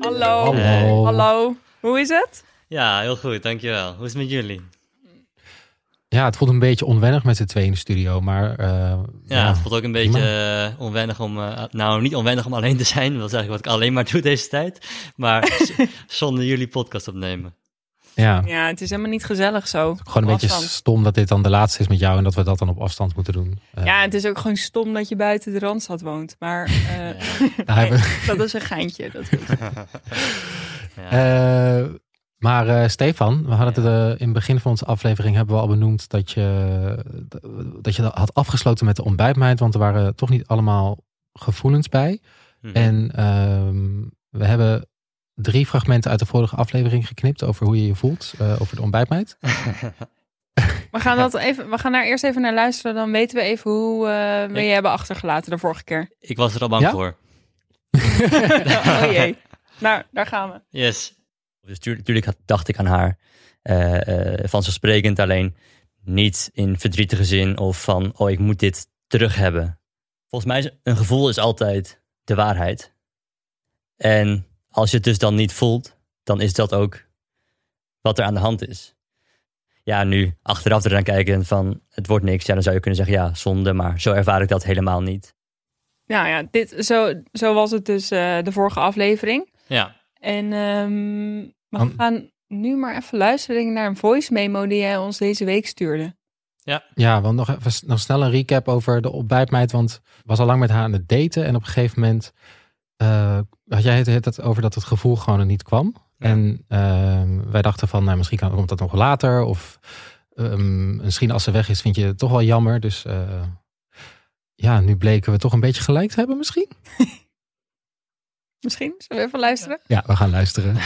Hallo. Hallo. Hallo. Hoe is het? Ja, heel goed, dankjewel. Hoe is het met jullie? Ja, het voelt een beetje onwennig met z'n tweeën in de studio, maar eh, Ja, het voelt ook een beetje eh, onwennig om... eh, nou, niet onwennig om alleen te zijn. Dat is eigenlijk wat ik alleen maar doe deze tijd. Maar zonder jullie podcast opnemen. Ja. Ja, het is helemaal niet gezellig zo. Gewoon een beetje stom dat dit dan de laatste is met jou en dat we dat dan op afstand moeten doen. Ja, het is ook gewoon stom dat je buiten de Randstad woont. Maar eh, dat is een geintje. Dat Ja. Eh, maar eh, Stefan, we hadden het in het begin van onze aflevering hebben we al benoemd dat je, dat je had afgesloten met de ontbijtmeid, want er waren toch niet allemaal gevoelens bij. Mhm. En ehm, we hebben drie fragmenten uit de vorige aflevering geknipt over hoe je je voelt eh, over de ontbijtmeid. We gaan, dat even, we gaan daar eerst even naar luisteren. Dan weten we even hoe eh, we Ik- je hebben achtergelaten de vorige keer. Ik was er al bang Ja? voor. oh jee. Nou, daar gaan we. Yes. Dus natuurlijk had, dacht ik aan haar eh, eh, vanzelfsprekend, alleen niet in verdrietige zin of van, oh, ik moet dit terug hebben. Volgens mij is een gevoel is altijd de waarheid. En als je het dus dan niet voelt, dan is dat ook wat er aan de hand is. Ja, nu achteraf eraan kijken van het wordt niks, ja, dan zou je kunnen zeggen ja, zonde, maar zo ervaar ik dat helemaal niet. Nou ja, dit, zo, zo was het dus eh, de vorige aflevering. Ja. En ehm, we Dan- gaan nu maar even luisteren naar een voice memo die jij ons deze week stuurde. Ja, want nog even nog snel een recap over de ontbijtmeid. Want ik was al lang met haar aan het daten. En op een gegeven moment eh, had jij het, het over dat het gevoel gewoon er niet kwam. Ja. En ehm, wij dachten van, nou, misschien kan, komt dat nog later. Of ehm, misschien als ze weg is, vind je het toch wel jammer. Dus eh, ja, nu bleken we toch een beetje gelijk te hebben misschien. Misschien? Zullen we even luisteren? Ja, we gaan luisteren.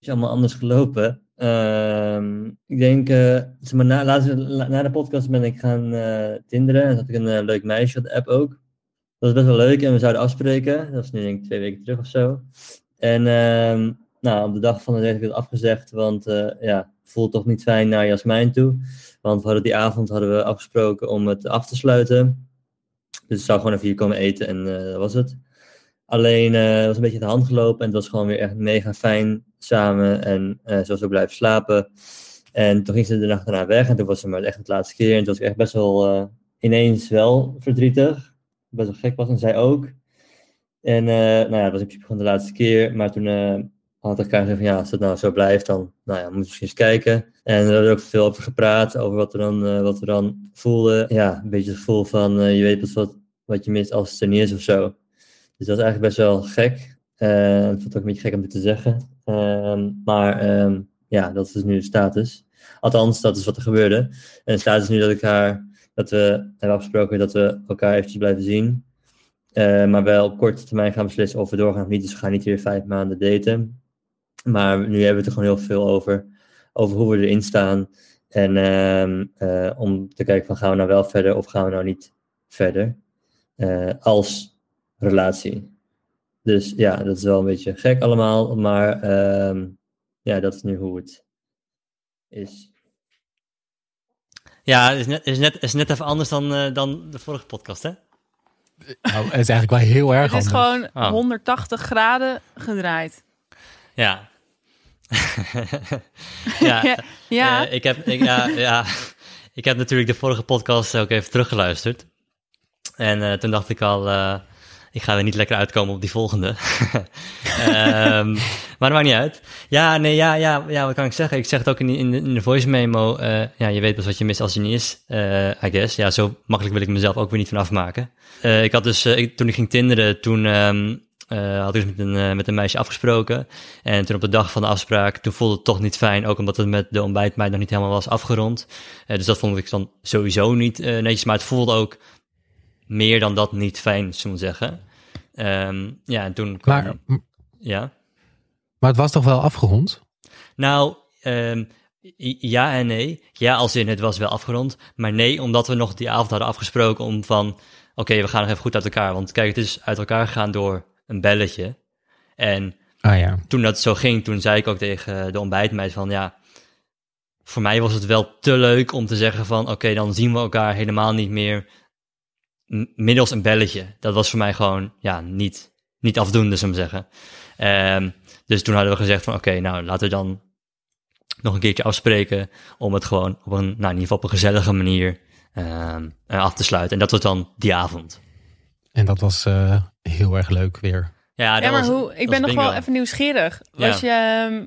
is allemaal anders gelopen. Ehm, ik denk, eh, zeg maar, na, laatst, la- na de podcast ben ik gaan eh tinderen. En had ik een leuk meisje op de app ook. Was best wel leuk en we zouden afspreken. Dat was nu denk ik twee weken terug of zo. En ehm, nou, op de dag van de heb ik het afgezegd, want eh ja, voelt toch niet fijn naar Jasmijn toe. Want we hadden die avond hadden we afgesproken om het af te sluiten. Dus ik zou gewoon even hier komen eten en eh, dat was het. Alleen eh, het was een beetje de hand gelopen en het was gewoon weer echt mega fijn samen. En eh zo zo blijven slapen. En toen ging ze de nacht daarna weg en toen was ze maar echt het laatste keer. En toen was ik echt best wel ineens wel verdrietig. Best wel gek was en zij ook. En eh, nou ja, dat was in principe gewoon de laatste keer. Maar toen eh had ik gezegd van ja, als het nou zo blijft, dan nou ja, moeten we misschien eens kijken. En we hebben ook veel over gepraat, over wat we dan, eh, wat we dan voelden. Ja, een beetje het gevoel van je weet pas wat, wat je mist als het er niet is of zo. Dus dat is eigenlijk best wel gek. Ik vond het ook een beetje gek om te zeggen. Ehm, maar ehm, ja, dat is dus nu de status. Althans, dat is wat er gebeurde. En de status nu dat ik haar, dat we hebben afgesproken dat we elkaar eventjes blijven zien. Eh, maar wel op korte termijn gaan beslissen of we doorgaan of niet. Dus we gaan niet weer vijf maanden daten. Maar nu hebben we het er gewoon heel veel over. Over hoe we erin staan. En ehm, eh, om te kijken van gaan we nou wel verder of gaan we nou niet verder. Eh, als relatie. Dus ja, dat is wel een beetje gek allemaal. Maar ehm, ja, dat is nu hoe het is. Ja, het is net, is net, is net even anders dan, eh, dan de vorige podcast, hè? Nou, het is eigenlijk wel heel erg Het is anders. gewoon Ah. 180 graden gedraaid. Ja. ja, Ja, eh, ik, heb, ik, ja, ja, ik heb natuurlijk de vorige podcast ook even teruggeluisterd. En eh, toen dacht ik al, eh, ik ga er niet lekker uitkomen op die volgende. Ehm, maar dat maakt niet uit. Ja, nee, ja, ja, ja, wat kan ik zeggen? Ik zeg het ook in, in, de, voice memo. eh, ja, je weet pas wat je mist als je niet is, eh, I guess. Ja, zo makkelijk wil ik mezelf ook weer niet van afmaken. Eh, ik had dus, toen ik ging tinderen, toen ehm, eh, had ik dus met een, met een meisje afgesproken. En toen op de dag van de afspraak, toen voelde het toch niet fijn. Ook omdat het met de ontbijtmeid nog niet helemaal was afgerond. Dus dat vond ik dan sowieso niet netjes. Maar het voelde ook meer dan dat niet fijn, zullen we zeggen. Ehm, ja, en toen kwam... Maar, ja. maar het was toch wel afgerond? Nou, ehm, ja en nee. Ja, als in het was wel afgerond. Maar nee, omdat we nog die avond hadden afgesproken om van... Oké, we gaan nog even goed uit elkaar. Want kijk, het is uit elkaar gegaan door een belletje. En Ah ja. toen dat zo ging, toen zei ik ook tegen de ontbijtmeid van... Ja, voor mij was het wel te leuk om te zeggen van... Oké, dan zien we elkaar helemaal niet meer middels een belletje. Dat was voor mij gewoon, ja, niet, niet afdoende, zou ik maar zeggen. Ehm, dus toen hadden we gezegd van, oké, nou, laten we dan nog een keertje afspreken om het gewoon op een, nou, in ieder geval op een gezellige manier ehm, eh, af te sluiten. En dat was dan die avond. En dat was eh, heel erg leuk weer. Ja, maar was- hoe, ik ben nog wel even nieuwsgierig. Ja. Was je ehm,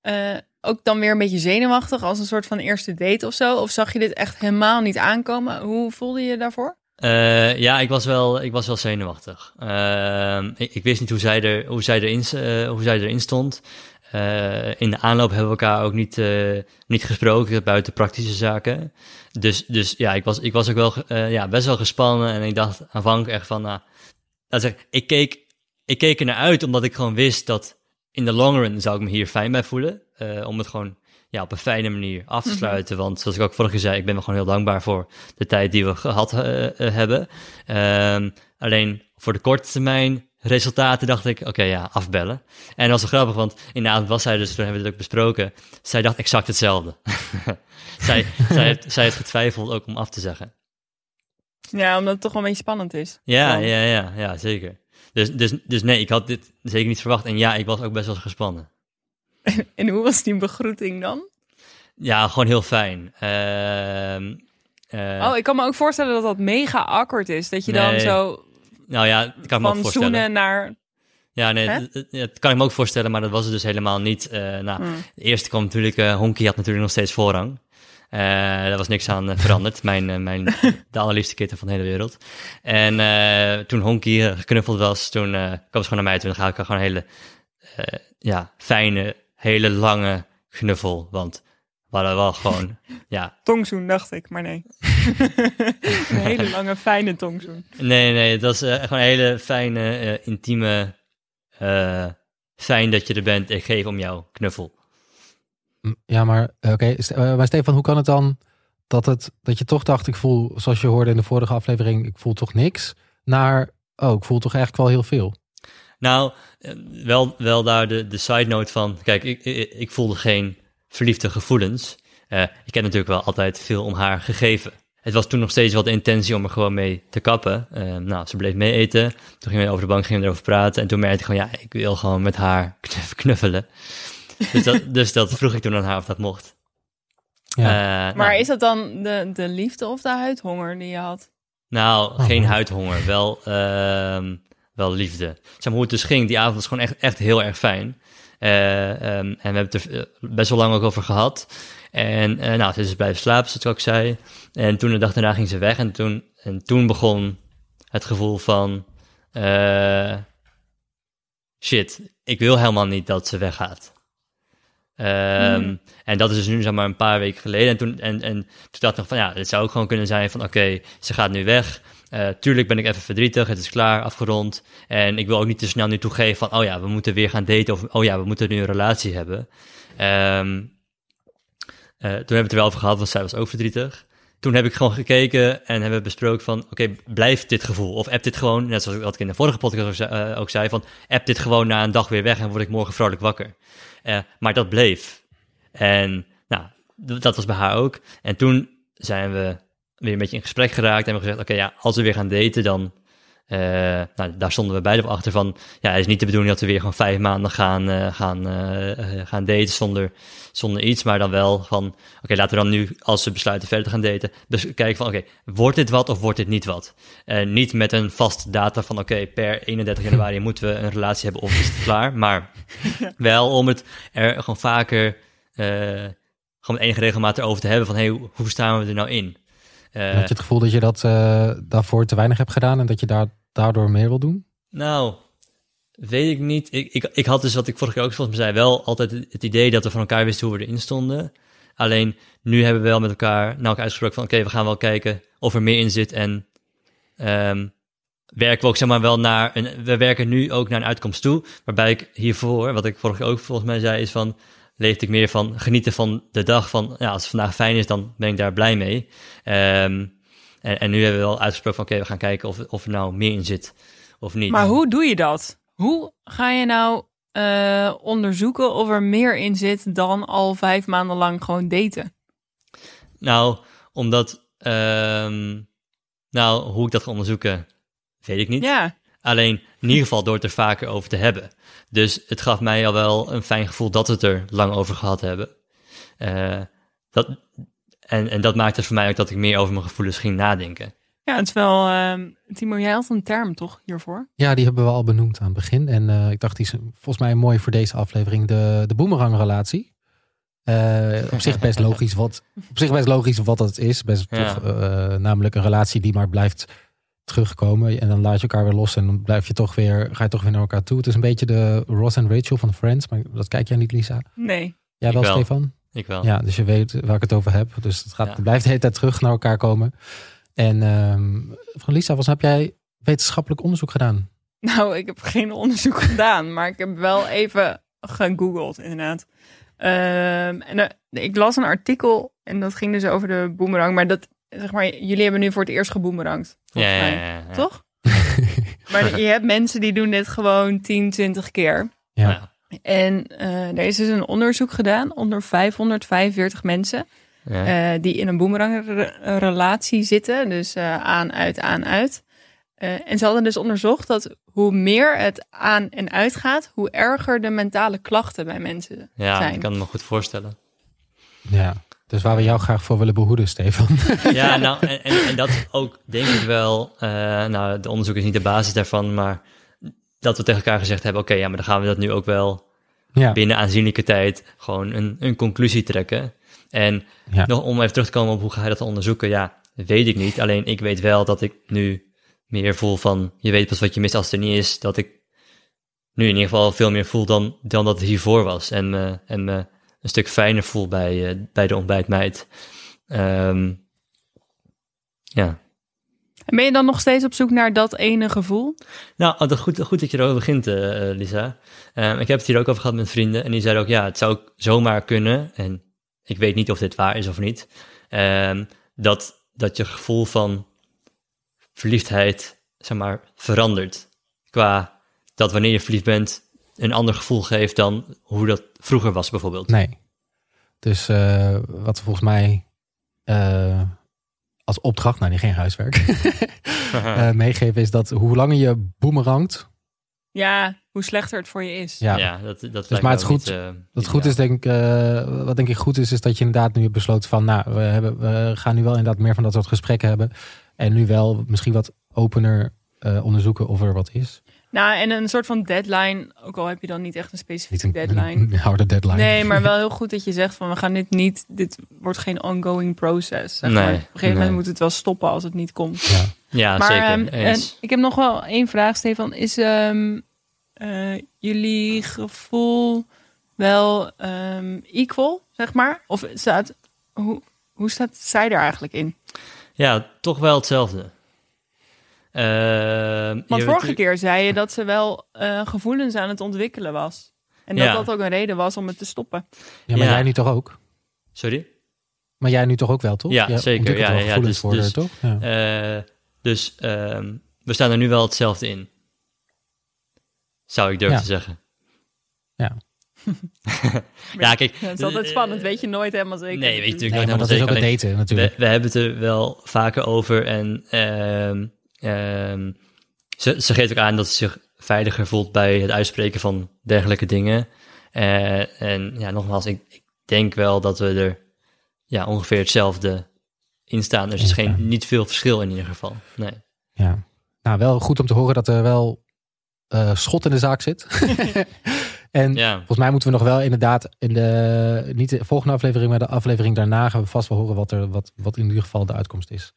eh, ook dan weer een beetje zenuwachtig als een soort van eerste date of zo? Of zag je dit echt helemaal niet aankomen? Hoe voelde je je daarvoor? Eh, ja, ik was wel, ik was wel zenuwachtig. Ehm, ik, wist niet hoe zij, er, hoe zij, erin, eh, hoe zij erin stond. Eh, in de aanloop hebben we elkaar ook niet, niet gesproken buiten praktische zaken. Dus, dus ja, ik was, ik was ook wel ja, best wel gespannen. En ik dacht aanvankelijk echt van, nou, ik ik keek, ik keek er naar uit omdat ik gewoon wist dat in de long run zou ik me hier fijn bij voelen. Om het gewoon ja, op een fijne manier af te sluiten. Want zoals ik ook vorige keer zei, ik ben me gewoon heel dankbaar voor de tijd die we gehad eh, eh, hebben. Ehm, alleen voor de korte termijn resultaten dacht ik, oké ja, afbellen. En dat was wel grappig, want in de avond was zij dus, toen hebben we het ook besproken. Zij dacht exact hetzelfde. zij, zij, heeft, zij heeft getwijfeld ook om af te zeggen. Ja, omdat het toch wel een beetje spannend is. Ja, Gewoon. ja, ja, ja, zeker. Dus, dus, dus nee, ik had dit zeker niet verwacht. En ja, ik was ook best wel gespannen. En hoe was die begroeting dan? Ja, gewoon heel fijn. Ehm, eh, oh, ik kan me ook voorstellen dat dat mega awkward is. Dat je dan zo nou ja, kan ik me ook van voorstellen. zoenen naar... Ja, nee, dat, kan ik me ook voorstellen, maar dat was het dus helemaal niet. Eh, nou, Hmm. de eerste kwam natuurlijk, eh Honky had natuurlijk nog steeds voorrang. Eh daar was niks aan veranderd. mijn, mijn, de allerliefste kitten van de hele wereld. En toen Honky geknuffeld was, toen kwam ze gewoon naar mij toe. En dan ga ik gewoon een hele ja, fijne, hele lange knuffel. Want we hadden wel gewoon, ja, Tongzoen, dacht ik, maar nee. een hele lange, fijne tongzoen. Nee, nee, het was eh, gewoon een hele fijne, eh, intieme. eh, fijn dat je er bent. Ik geef om jou knuffel. Ja, maar eh, oké. Eh, maar Stefan, hoe kan het dan dat, het, dat je toch dacht, ik voel, zoals je hoorde in de vorige aflevering, ik voel toch niks, naar, oh, ik voel toch eigenlijk wel heel veel. Nou, eh, wel, wel daar de, de side note van. Kijk, ik, ik, ik voelde geen verliefde gevoelens. Eh, ik heb natuurlijk wel altijd veel om haar gegeven. Het was toen nog steeds wel de intentie om er gewoon mee te kappen. Eh, nou, ze bleef mee eten. Toen gingen we over de bank gingen we erover praten. En toen merkte ik gewoon, ja, ik wil gewoon met haar knuff- knuffelen. Dus dat, dus dat vroeg ik toen aan haar of dat mocht. Ja. Eh, Maar nou, is dat dan de, de liefde of de huidhonger die je had? Nou, geen Oh. huidhonger, wel, ehm, wel liefde. Zeg maar hoe het dus ging, die avond was gewoon echt, echt heel erg fijn. Eh, ehm, en we hebben het er eh, best wel lang ook over gehad. En eh, nou, ze is dus blijven slapen, zoals ik ook zei. En toen de dag daarna ging ze weg. En toen, en toen begon het gevoel van... shit, ik wil helemaal niet dat ze weggaat. Ehm, Hmm. En dat is dus nu zeg maar een paar weken geleden. En toen, en, en toen dacht ik nog van ja, het zou ook gewoon kunnen zijn van oké, ze gaat nu weg. Eh, tuurlijk ben ik even verdrietig, het is klaar, afgerond. En ik wil ook niet te snel nu toegeven van oh ja, we moeten weer gaan daten of oh ja, we moeten nu een relatie hebben. Ehm, eh, toen hebben we het er wel over gehad, want zij was ook verdrietig. Toen heb ik gewoon gekeken en hebben we besproken van... oké, blijft dit gevoel? Of app dit gewoon, net zoals ik- in de vorige podcast ook zei, eh, ook zei... van app dit gewoon na een dag weer weg en word ik morgen vrolijk wakker. Eh, maar dat bleef. En nou, dat was bij haar ook. En toen zijn we weer een beetje in gesprek geraakt en hebben gezegd... oké, ja, als we weer gaan daten, dan... eh, nou, daar stonden we beide op achter van... ja, het is niet de bedoeling dat we weer gewoon vijf maanden gaan, eh, gaan, eh, eh, gaan daten zonder, zonder iets... maar dan wel van, oké, laten we dan nu, als we besluiten verder te gaan daten... dus kijken van, oké, wordt dit wat of wordt dit niet wat? Niet met een vast data van, oké, per 31 januari moeten we een relatie hebben of is het klaar... maar wel om het er gewoon vaker... eh, gewoon enige regelmaat erover te hebben van, hey, hoe, hoe staan we er nou in? Eh, Had je het gevoel dat je dat eh, daarvoor te weinig hebt gedaan en dat je daar, daardoor meer wil doen? Nou, weet ik niet. Ik, ik, ik had dus, wat ik vorige keer ook volgens mij zei, wel altijd het idee dat we van elkaar wisten hoe we erin stonden. Alleen, nu hebben we wel met elkaar nou uitgesproken van, oké, we gaan wel kijken of er meer in zit. En ehm, werken we ook, zeg maar, wel naar, een, we werken nu ook naar een uitkomst toe. Waarbij ik hiervoor, wat ik vorige keer ook volgens mij zei, is van, leefde ik meer van genieten van de dag. Van, ja, als het vandaag fijn is, dan ben ik daar blij mee. Ehm, en, en nu hebben we wel uitgesproken van, oké, we gaan kijken of, of er nou meer in zit of niet. Maar hoe doe je dat? Hoe ga je nou eh, onderzoeken of er meer in zit dan al vijf maanden lang gewoon daten? Nou, omdat, ehm, nou, hoe ik dat ga onderzoeken, weet ik niet. Ja, Alleen, in ieder geval door het er vaker over te hebben. Dus het gaf mij al wel een fijn gevoel dat we het er lang over gehad hebben. Eh, dat, en, en dat maakte voor mij ook dat ik meer over mijn gevoelens ging nadenken. Ja, het is wel... ehm, Timo, jij had een term toch hiervoor? Ja, die hebben we al benoemd aan het begin. En eh, ik dacht, die is volgens mij mooi voor deze aflevering. De, de boemerangrelatie. Eh, op zich best logisch wat, op zich best logisch wat dat is. Best Ja. eh, namelijk een relatie die maar blijft terugkomen. En dan laat je elkaar weer los en dan blijf je toch weer, ga je toch weer naar elkaar toe. Het is een beetje de Ross en Rachel van Friends. Maar dat kijk jij niet, Lisa. Nee. Jij wel, wel. Stefan? Ik wel. Ja, dus je weet waar ik het over heb. Dus het, gaat, Ja. het blijft de hele tijd terug naar elkaar komen. En ehm, van Lisa, was, heb jij wetenschappelijk onderzoek gedaan? Nou, ik heb geen onderzoek gedaan, maar ik heb wel even gegoogeld, inderdaad. Ehm, en eh, ik las een artikel en dat ging dus over de boemerang. Maar dat, zeg maar, jullie hebben nu voor het eerst geboemerangd. Ja, volgens ja, mij. ja, ja. Toch? Maar je hebt mensen die doen dit gewoon 10, 20 keer. Ja. Ja. En eh, er is dus een onderzoek gedaan onder 545 mensen Ja. eh, die in een boemerangrelatie zitten. Dus eh, aan, uit, aan, uit. Eh, en ze hadden dus onderzocht dat hoe meer het aan en uit gaat, hoe erger de mentale klachten bij mensen ja, zijn. ik kan het me goed voorstellen. ja. Dus waar we jou graag voor willen behoeden, Stefan. Ja, nou, en, en, en dat ook denk ik wel. eh, nou, de onderzoek is niet de basis daarvan, maar dat we tegen elkaar gezegd hebben: oké, ja, maar dan gaan we dat nu ook wel ja. binnen aanzienlijke tijd gewoon een, een conclusie trekken. En Ja. nog om even terug te komen op hoe ga je dat onderzoeken, ja, weet ik niet. Alleen ik weet wel dat ik nu meer voel van, je weet pas wat je mist als het er niet is, dat ik nu in ieder geval veel meer voel dan, dan dat het hiervoor was. En me, en me een stuk fijner voel bij, eh, bij de ontbijtmeid. Ehm, ja. En ben je dan nog steeds op zoek naar dat ene gevoel? Nou, oh, dat goed, goed dat je erover begint, eh, Lisa. Ehm, ik heb het hier ook over gehad met vrienden. En die zeiden ook, ja, het zou ook zomaar kunnen. En ik weet niet of dit waar is of niet. ehm, dat, dat je gevoel van verliefdheid, zeg maar, verandert. Qua dat wanneer je verliefd bent, een ander gevoel geeft dan hoe dat vroeger was, bijvoorbeeld. Nee. Dus eh, wat volgens mij eh, als opdracht, nou die geen huiswerk, eh, meegeven is dat hoe langer je boemerangt, Ja, hoe slechter het voor je is. ja, ja, dat, dat lijkt maar het goed- niet, eh, Wat goed is, denk ik, eh, wat denk ik goed is, is dat je inderdaad nu hebt besloten van, nou, we, hebben, we gaan nu wel inderdaad meer van dat soort gesprekken hebben. En nu wel misschien wat opener eh, onderzoeken of er wat is. Nou, en een soort van deadline, ook al heb je dan niet echt een Niet specifieke een, deadline. een harde deadline. Nee, maar wel heel goed dat je zegt van we gaan dit niet, dit wordt geen ongoing process. Zeg Nee, maar. Op een gegeven moment nee. moet het wel stoppen als het niet komt. Ja. Ja, maar zeker. ehm, eens. en ik heb nog wel één vraag, Stefan. Is ehm, eh, jullie gevoel wel ehm, equal, zeg maar? Of staat, hoe, hoe staat zij er eigenlijk in? Ja, toch wel hetzelfde. Ehm, Want je hebt vorige keer zei je dat ze wel eh, gevoelens aan het ontwikkelen was. En dat Ja. dat ook een reden was om het te stoppen. Ja, maar Ja. jij nu toch ook? Sorry? Maar jij nu toch ook wel, toch? Ja, Jij zeker. Ja, ja, dus- voor dus- haar, toch? Ja. Eh, dus ehm, we staan er nu wel hetzelfde in. Zou ik durven Ja. te zeggen. Ja. ja, kijk. Het is altijd spannend, weet je nooit helemaal zeker. Nee, weet je natuurlijk Nee, nooit maar helemaal dat is ook zeker. het daten natuurlijk. we, we hebben het er wel vaker over. En ehm, ehm, ze, ze geeft ook aan dat ze zich veiliger voelt bij het uitspreken van dergelijke dingen. Eh, en ja, nogmaals, ik, ik denk wel dat we er ja, ongeveer hetzelfde in staan. Er is geen, niet veel verschil in ieder geval. Nee. Ja. Nou, wel goed om te horen dat er wel eh, schot in de zaak zit. en Ja, volgens mij moeten we nog wel inderdaad in de, niet de volgende aflevering, maar de aflevering daarna gaan we vast wel horen wat er, wat, wat in ieder geval de uitkomst is.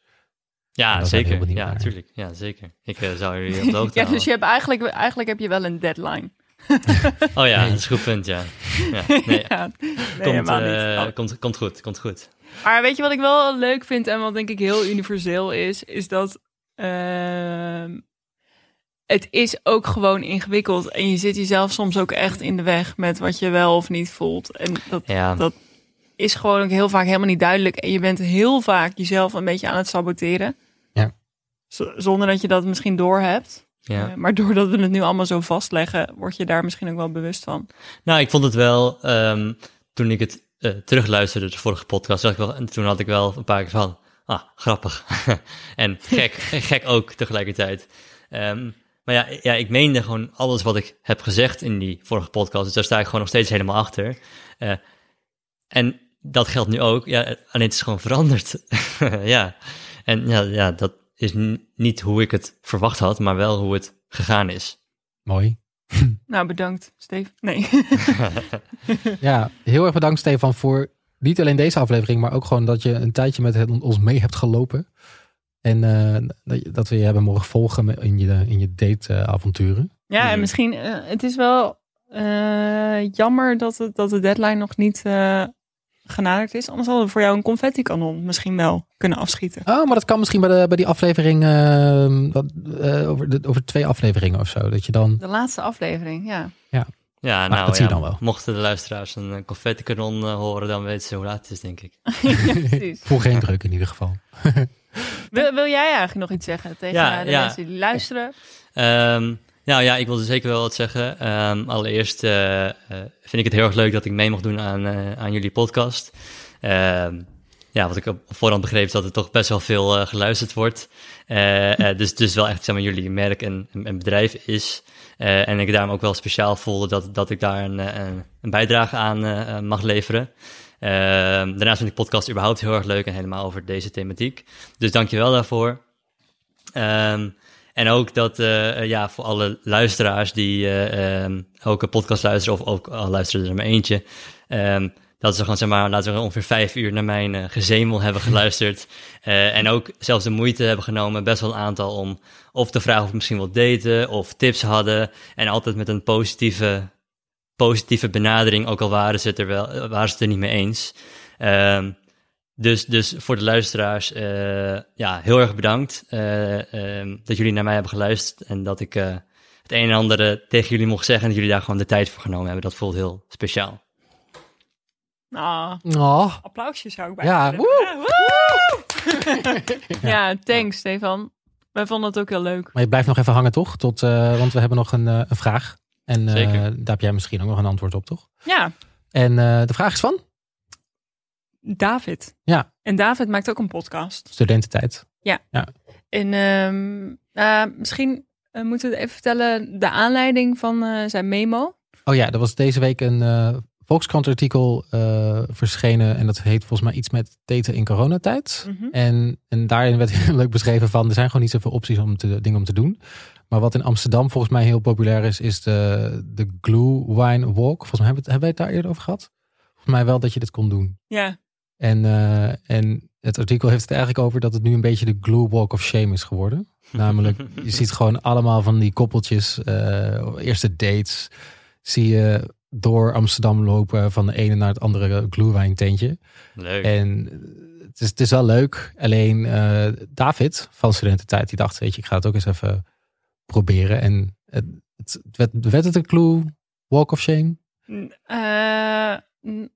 Ja zeker. Ja, naar. natuurlijk. Ja, zeker. Ik eh, zou jullie op de hoogte Ja, dus je hebt eigenlijk, eigenlijk heb je wel een deadline. Oh ja, Nee. dat is een goed punt, ja. ja nee, Ja, nee, komt, helemaal eh, niet. komt, komt goed, komt goed. Maar weet je wat ik wel leuk vind en wat denk ik heel universeel is, is dat ehm, het is ook gewoon ingewikkeld en je zit jezelf soms ook echt in de weg met wat je wel of niet voelt. En dat Ja, Dat- is gewoon ook heel vaak helemaal niet duidelijk en je bent heel vaak jezelf een beetje aan het saboteren. Zonder dat je dat misschien doorhebt. ja. Eh, maar doordat we het nu allemaal zo vastleggen, word je daar misschien ook wel bewust van. Nou, ik vond het wel, ehm, toen ik het eh, terugluisterde, de vorige podcast, ik wel, en toen had ik wel een paar keer van, ah, grappig. en gek, gek ook tegelijkertijd. Ehm, maar ja, ja, ik meende gewoon alles wat ik heb gezegd in die vorige podcast, dus daar sta ik gewoon nog steeds helemaal achter. Eh, en dat geldt nu ook, ja, alleen het is gewoon veranderd. ja, en ja, ja, dat is niet hoe ik het verwacht had, maar wel hoe het gegaan is. Mooi. Nou, bedankt, Steve. Nee. Ja, heel erg bedankt Stefan voor niet alleen deze aflevering, maar ook gewoon dat je een tijdje met het- ons mee hebt gelopen. En eh, dat, je- dat we je hebben mogen volgen met- in je, in je dateavonturen. Ja, en Mhm. misschien, eh, het is wel eh, jammer dat, het, dat de deadline nog niet eh, genaderd is. Anders hadden we voor jou een confetti-kanon misschien wel kunnen afschieten. Oh, maar dat kan misschien bij, de, bij die aflevering, eh, wat, eh, over, de, over twee afleveringen of zo. Dat je dan, De laatste aflevering, ja. Ja, Maar nou dat zie je ja, dan wel. mochten de luisteraars een eh, confetti-kanon eh, horen, dan weten ze hoe laat het is, denk ik. ja precies. voel geen druk in ieder geval. Wil, wil jij eigenlijk nog iets zeggen tegen Ja, de ja. mensen die luisteren? Ehm, nou ja, ik wilde zeker wel wat zeggen. Ehm, allereerst eh, eh, vind ik het heel erg leuk dat ik mee mag doen aan, eh, aan jullie podcast. Ehm, ja, wat ik op voorhand begreep is dat er toch best wel veel geluisterd wordt. Dus, dus wel echt zeg maar, jullie merk en, en bedrijf is. En ik daarom ook wel speciaal voelde dat, dat ik daar een, een, bijdrage aan mag leveren. Ehm, daarnaast vind ik podcast überhaupt heel erg leuk en helemaal over deze thematiek. Dus dank je wel daarvoor. Ehm, en ook dat, eh, eh, ja, voor alle luisteraars die eh, ehm, ook een podcast luisteren, of ook al luisteren er maar eentje, ehm, dat ze gewoon, zeg maar, laten we ongeveer vijf uur naar mijn gezemel hebben geluisterd. En ook zelfs de moeite hebben genomen, best wel een aantal, om of te vragen of ik misschien wil daten, of tips hadden. En altijd met een positieve, positieve benadering, ook al waren ze het er, wel, waren ze het er niet mee eens. Ehm, dus, dus voor de luisteraars, eh, ja, heel erg bedankt eh, ehm, dat jullie naar mij hebben geluisterd en dat ik eh, het een en ander tegen jullie mocht zeggen en dat jullie daar gewoon de tijd voor genomen hebben. Dat voelt heel speciaal. Nou, Oh, applausje zou ik bij Ja, Ja, thanks Stefan. Wij vonden het ook heel leuk. maar je blijft nog even hangen toch? Tot, eh, want we hebben nog een, een vraag. En eh, Zeker. daar heb jij misschien ook nog een antwoord op, toch? Ja, En eh, de vraag is van David. Ja. En David maakt ook een podcast. studententijd. En ehm, nou, misschien eh, moeten we even vertellen de aanleiding van eh, zijn memo. Oh ja, er was deze week een eh Volkskrant artikel eh, verschenen. En dat heet volgens mij iets met daten in coronatijd. Mhm. En, en daarin werd heel leuk beschreven van... er zijn gewoon niet zoveel opties om te, dingen om te doen. Maar wat in Amsterdam volgens mij heel populair is... is de, de Glue Wine Walk. Volgens mij hebben, we het- hebben wij het daar eerder over gehad? Volgens mij wel dat je dit kon doen. Ja, En, eh, en het artikel heeft het eigenlijk over dat het nu een beetje de Glue Walk of Shame is geworden. Namelijk, je ziet gewoon allemaal van die koppeltjes, eh, eerste dates, zie je door Amsterdam lopen van de ene naar het andere glühwein tentje. Leuk. En het is, het is wel leuk. Alleen eh, David van Studententijd, die dacht, weet je, ik ga het ook eens even proberen. En het, het, werd, werd het een Glue Walk of Shame? Eh,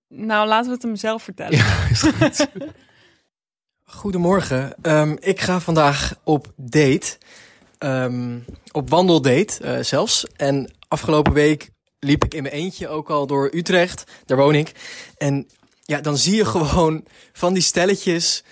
nou laten we het hem zelf vertellen. Ja, is goed. Goedemorgen. Ehm, ik ga vandaag op date. Ehm, op wandeldate eh, zelfs. En afgelopen week liep ik in mijn eentje ook al door Utrecht. Daar woon ik. En ja, dan zie je gewoon van die stelletjes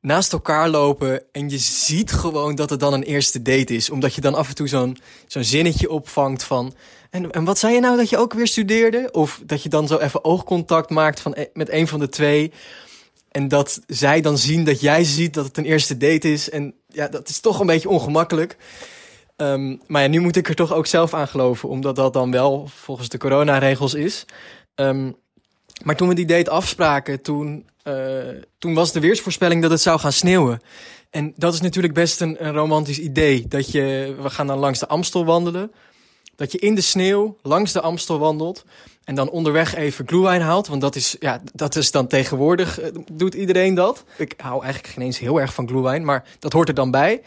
naast elkaar lopen. En je ziet gewoon dat het dan een eerste date is. Omdat je dan af en toe zo'n zo'n zinnetje opvangt van... En, en wat zei je nou dat je ook weer studeerde? Of dat je dan zo even oogcontact maakt van, e- met een van de twee... En dat zij dan zien dat jij ziet dat het een eerste date is. En ja, dat is toch een beetje ongemakkelijk. Ehm, maar ja, nu moet ik er toch ook zelf aan geloven, omdat dat dan wel volgens de coronaregels is. Ehm, maar toen we die date afspraken, toen, eh, toen was de weersvoorspelling dat het zou gaan sneeuwen. En dat is natuurlijk best een, een romantisch idee. Dat je, we gaan dan langs de Amstel wandelen. Dat je in de sneeuw langs de Amstel wandelt. En dan onderweg even glühwein haalt. Want dat is, ja, dat is dan tegenwoordig, eh, doet iedereen dat. Ik hou eigenlijk geen eens heel erg van glühwein, maar dat hoort er dan bij.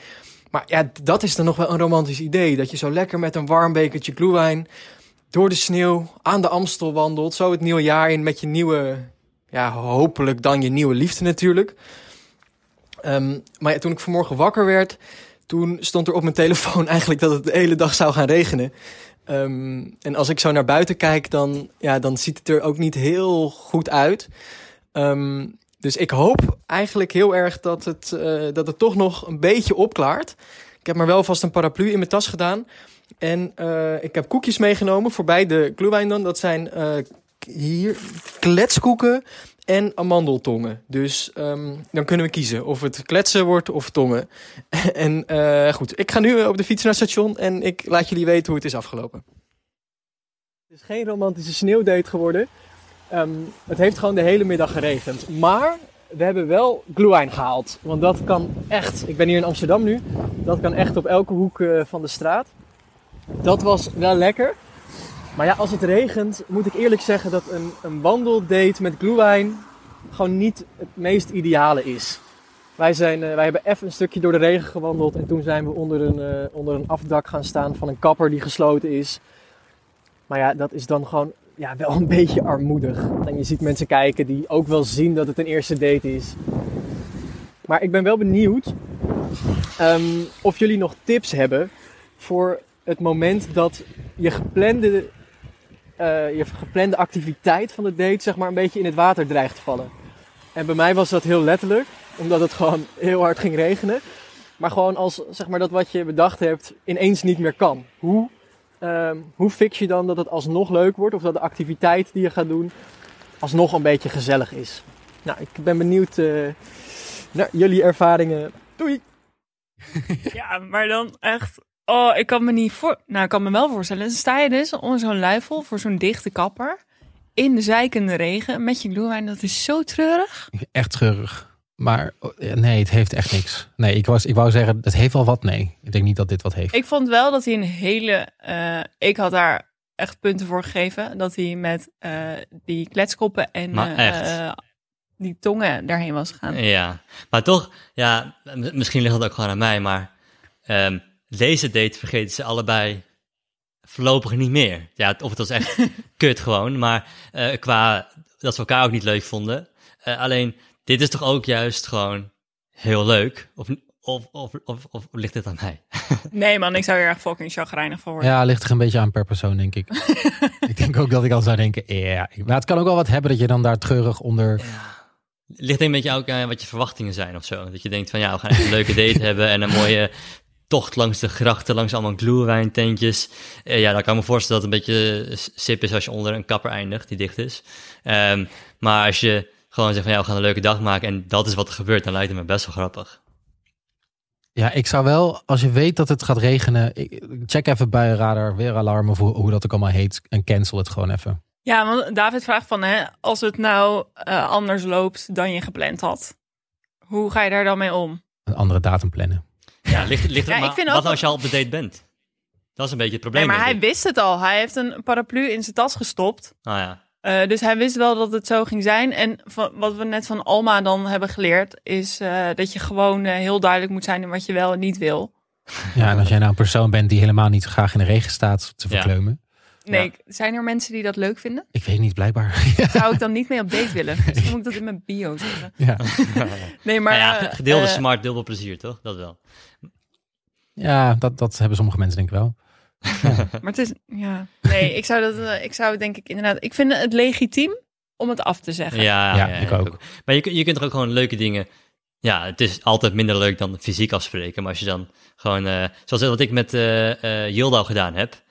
Maar ja, dat is dan nog wel een romantisch idee. Dat je zo lekker met een warm bekertje glühwein door de sneeuw aan de Amstel wandelt. Zo het nieuwe jaar in met je nieuwe, ja, hopelijk dan je nieuwe liefde natuurlijk. Ehm, maar toen ik vanmorgen wakker werd, toen stond er op mijn telefoon eigenlijk dat het de hele dag zou gaan regenen. Ehm, en als ik zo naar buiten kijk, dan, ja, dan ziet het er ook niet heel goed uit. Ehm, dus ik hoop eigenlijk heel erg dat het, eh, dat het toch nog een beetje opklaart. Ik heb maar wel vast een paraplu in mijn tas gedaan. En eh, ik heb koekjes meegenomen voor bij de glühwein dan. Dat zijn eh hier kletskoeken en amandeltongen. Dus ehm, dan kunnen we kiezen of het kletsen wordt of tongen. en eh, goed, ik ga nu op de fiets naar het station en ik laat jullie weten hoe het is afgelopen. Het is geen romantische sneeuwdate geworden. Ehm, het heeft gewoon de hele middag geregend. Maar we hebben wel glühwein gehaald. Want dat kan echt, ik ben hier in Amsterdam nu, dat kan echt op elke hoek eh, van de straat. Dat was wel lekker. Maar ja, als het regent, moet ik eerlijk zeggen dat een, een wandeldate met glühwein gewoon niet het meest ideale is. Wij, zijn, eh, wij hebben even een stukje door de regen gewandeld en toen zijn we onder een, eh, onder een afdak gaan staan van een kapper die gesloten is. Maar ja, dat is dan gewoon ja, wel een beetje armoedig. En je ziet mensen kijken die ook wel zien dat het een eerste date is. Maar ik ben wel benieuwd ehm, of jullie nog tips hebben voor het moment dat je geplande, eh, je geplande activiteit van de date zeg maar een beetje in het water dreigt te vallen. En bij mij was dat heel letterlijk, omdat het gewoon heel hard ging regenen. Maar gewoon als zeg maar, dat wat je bedacht hebt ineens niet meer kan. Hoe, ehm, hoe fix je dan dat het alsnog leuk wordt of dat de activiteit die je gaat doen alsnog een beetje gezellig is? Nou, ik ben benieuwd eh, naar jullie ervaringen. Doei! Ja, maar dan echt. Oh, ik kan me niet voor. Nou, ik kan me wel voorstellen. Dan sta je dus onder zo'n luifel voor zo'n dichte kapper. In de zijkende regen met je glühwein. Dat is zo treurig. Echt treurig. Maar ja, nee, het heeft echt niks. Nee, ik, was, ik wou zeggen, het heeft wel wat. Nee, ik denk niet dat dit wat heeft. Ik vond wel dat hij een hele. eh, ik had daar echt punten voor gegeven. Dat hij met eh, die kletskoppen en eh, eh, die tongen daarheen was gegaan. Ja, maar toch, ja, misschien ligt het ook gewoon aan mij, maar ehm, deze date vergeten ze allebei voorlopig niet meer. Ja, of het was echt kut gewoon, maar eh, qua dat ze elkaar ook niet leuk vonden. Eh, alleen, dit is toch ook juist gewoon heel leuk? Of, of, of, of, of ligt dit aan mij? Nee, man, ik zou er echt fucking chagrijnig van worden. Ja, ligt er een beetje aan per persoon, denk ik. ik denk ook dat ik al zou denken, ja. Maar het kan ook wel wat hebben dat je dan daar treurig onder... Ligt een beetje ook aan wat je verwachtingen zijn of zo. Dat je denkt van ja, we gaan echt een leuke date hebben en een mooie tocht langs de grachten, langs allemaal glühweintentjes. Eh, ja, dan kan ik me voorstellen dat het een beetje sip is als je onder een kapper eindigt die dicht is. Ehm, maar als je gewoon zegt van ja, we gaan een leuke dag maken en dat is wat er gebeurt, dan lijkt het me best wel grappig. Ja, ik zou wel, als je weet dat het gaat regenen, ik- check even bij radar, weeralarm of hoe, hoe dat ook allemaal heet. En cancel het gewoon even. Ja, want David vraagt van, hè, als het nou eh, anders loopt dan je gepland had, hoe ga je daar dan mee om? Een andere datum plannen. Ja, ligt, ligt Ja, er, ik maar vind wat ook als je al op de date bent? Dat is een beetje het Nee, probleem. maar hij wist het al. Hij heeft een paraplu in zijn tas gestopt. Ah ja. Eh, dus hij wist wel dat het zo ging zijn. En van, wat we net van Alma dan hebben geleerd, is eh, dat je gewoon eh, heel duidelijk moet zijn in wat je wel en niet wil. Ja, en als jij nou een persoon bent die helemaal niet graag in de regen staat te Ja. verkleumen. Nee, zijn er mensen die dat leuk vinden? Ik weet niet, blijkbaar. Zou ik dan niet mee op date willen? Misschien moet ik dat in mijn bio zetten. ja. Nee, maar... Ja, eh, gedeelde eh, smart, dubbel plezier, toch? Dat wel. ja, dat, dat hebben sommige mensen denk ik wel. Maar het is, ja. Nee, ik zou dat, eh, ik zou denk ik inderdaad, ik vind het legitiem om het af te zeggen. Ja, Ja, ik ook. Maar je, je kunt er ook gewoon leuke dingen. Ja, het is altijd minder leuk dan fysiek afspreken. Maar als je dan gewoon, eh, zoals wat ik met eh eh Yilda gedaan heb,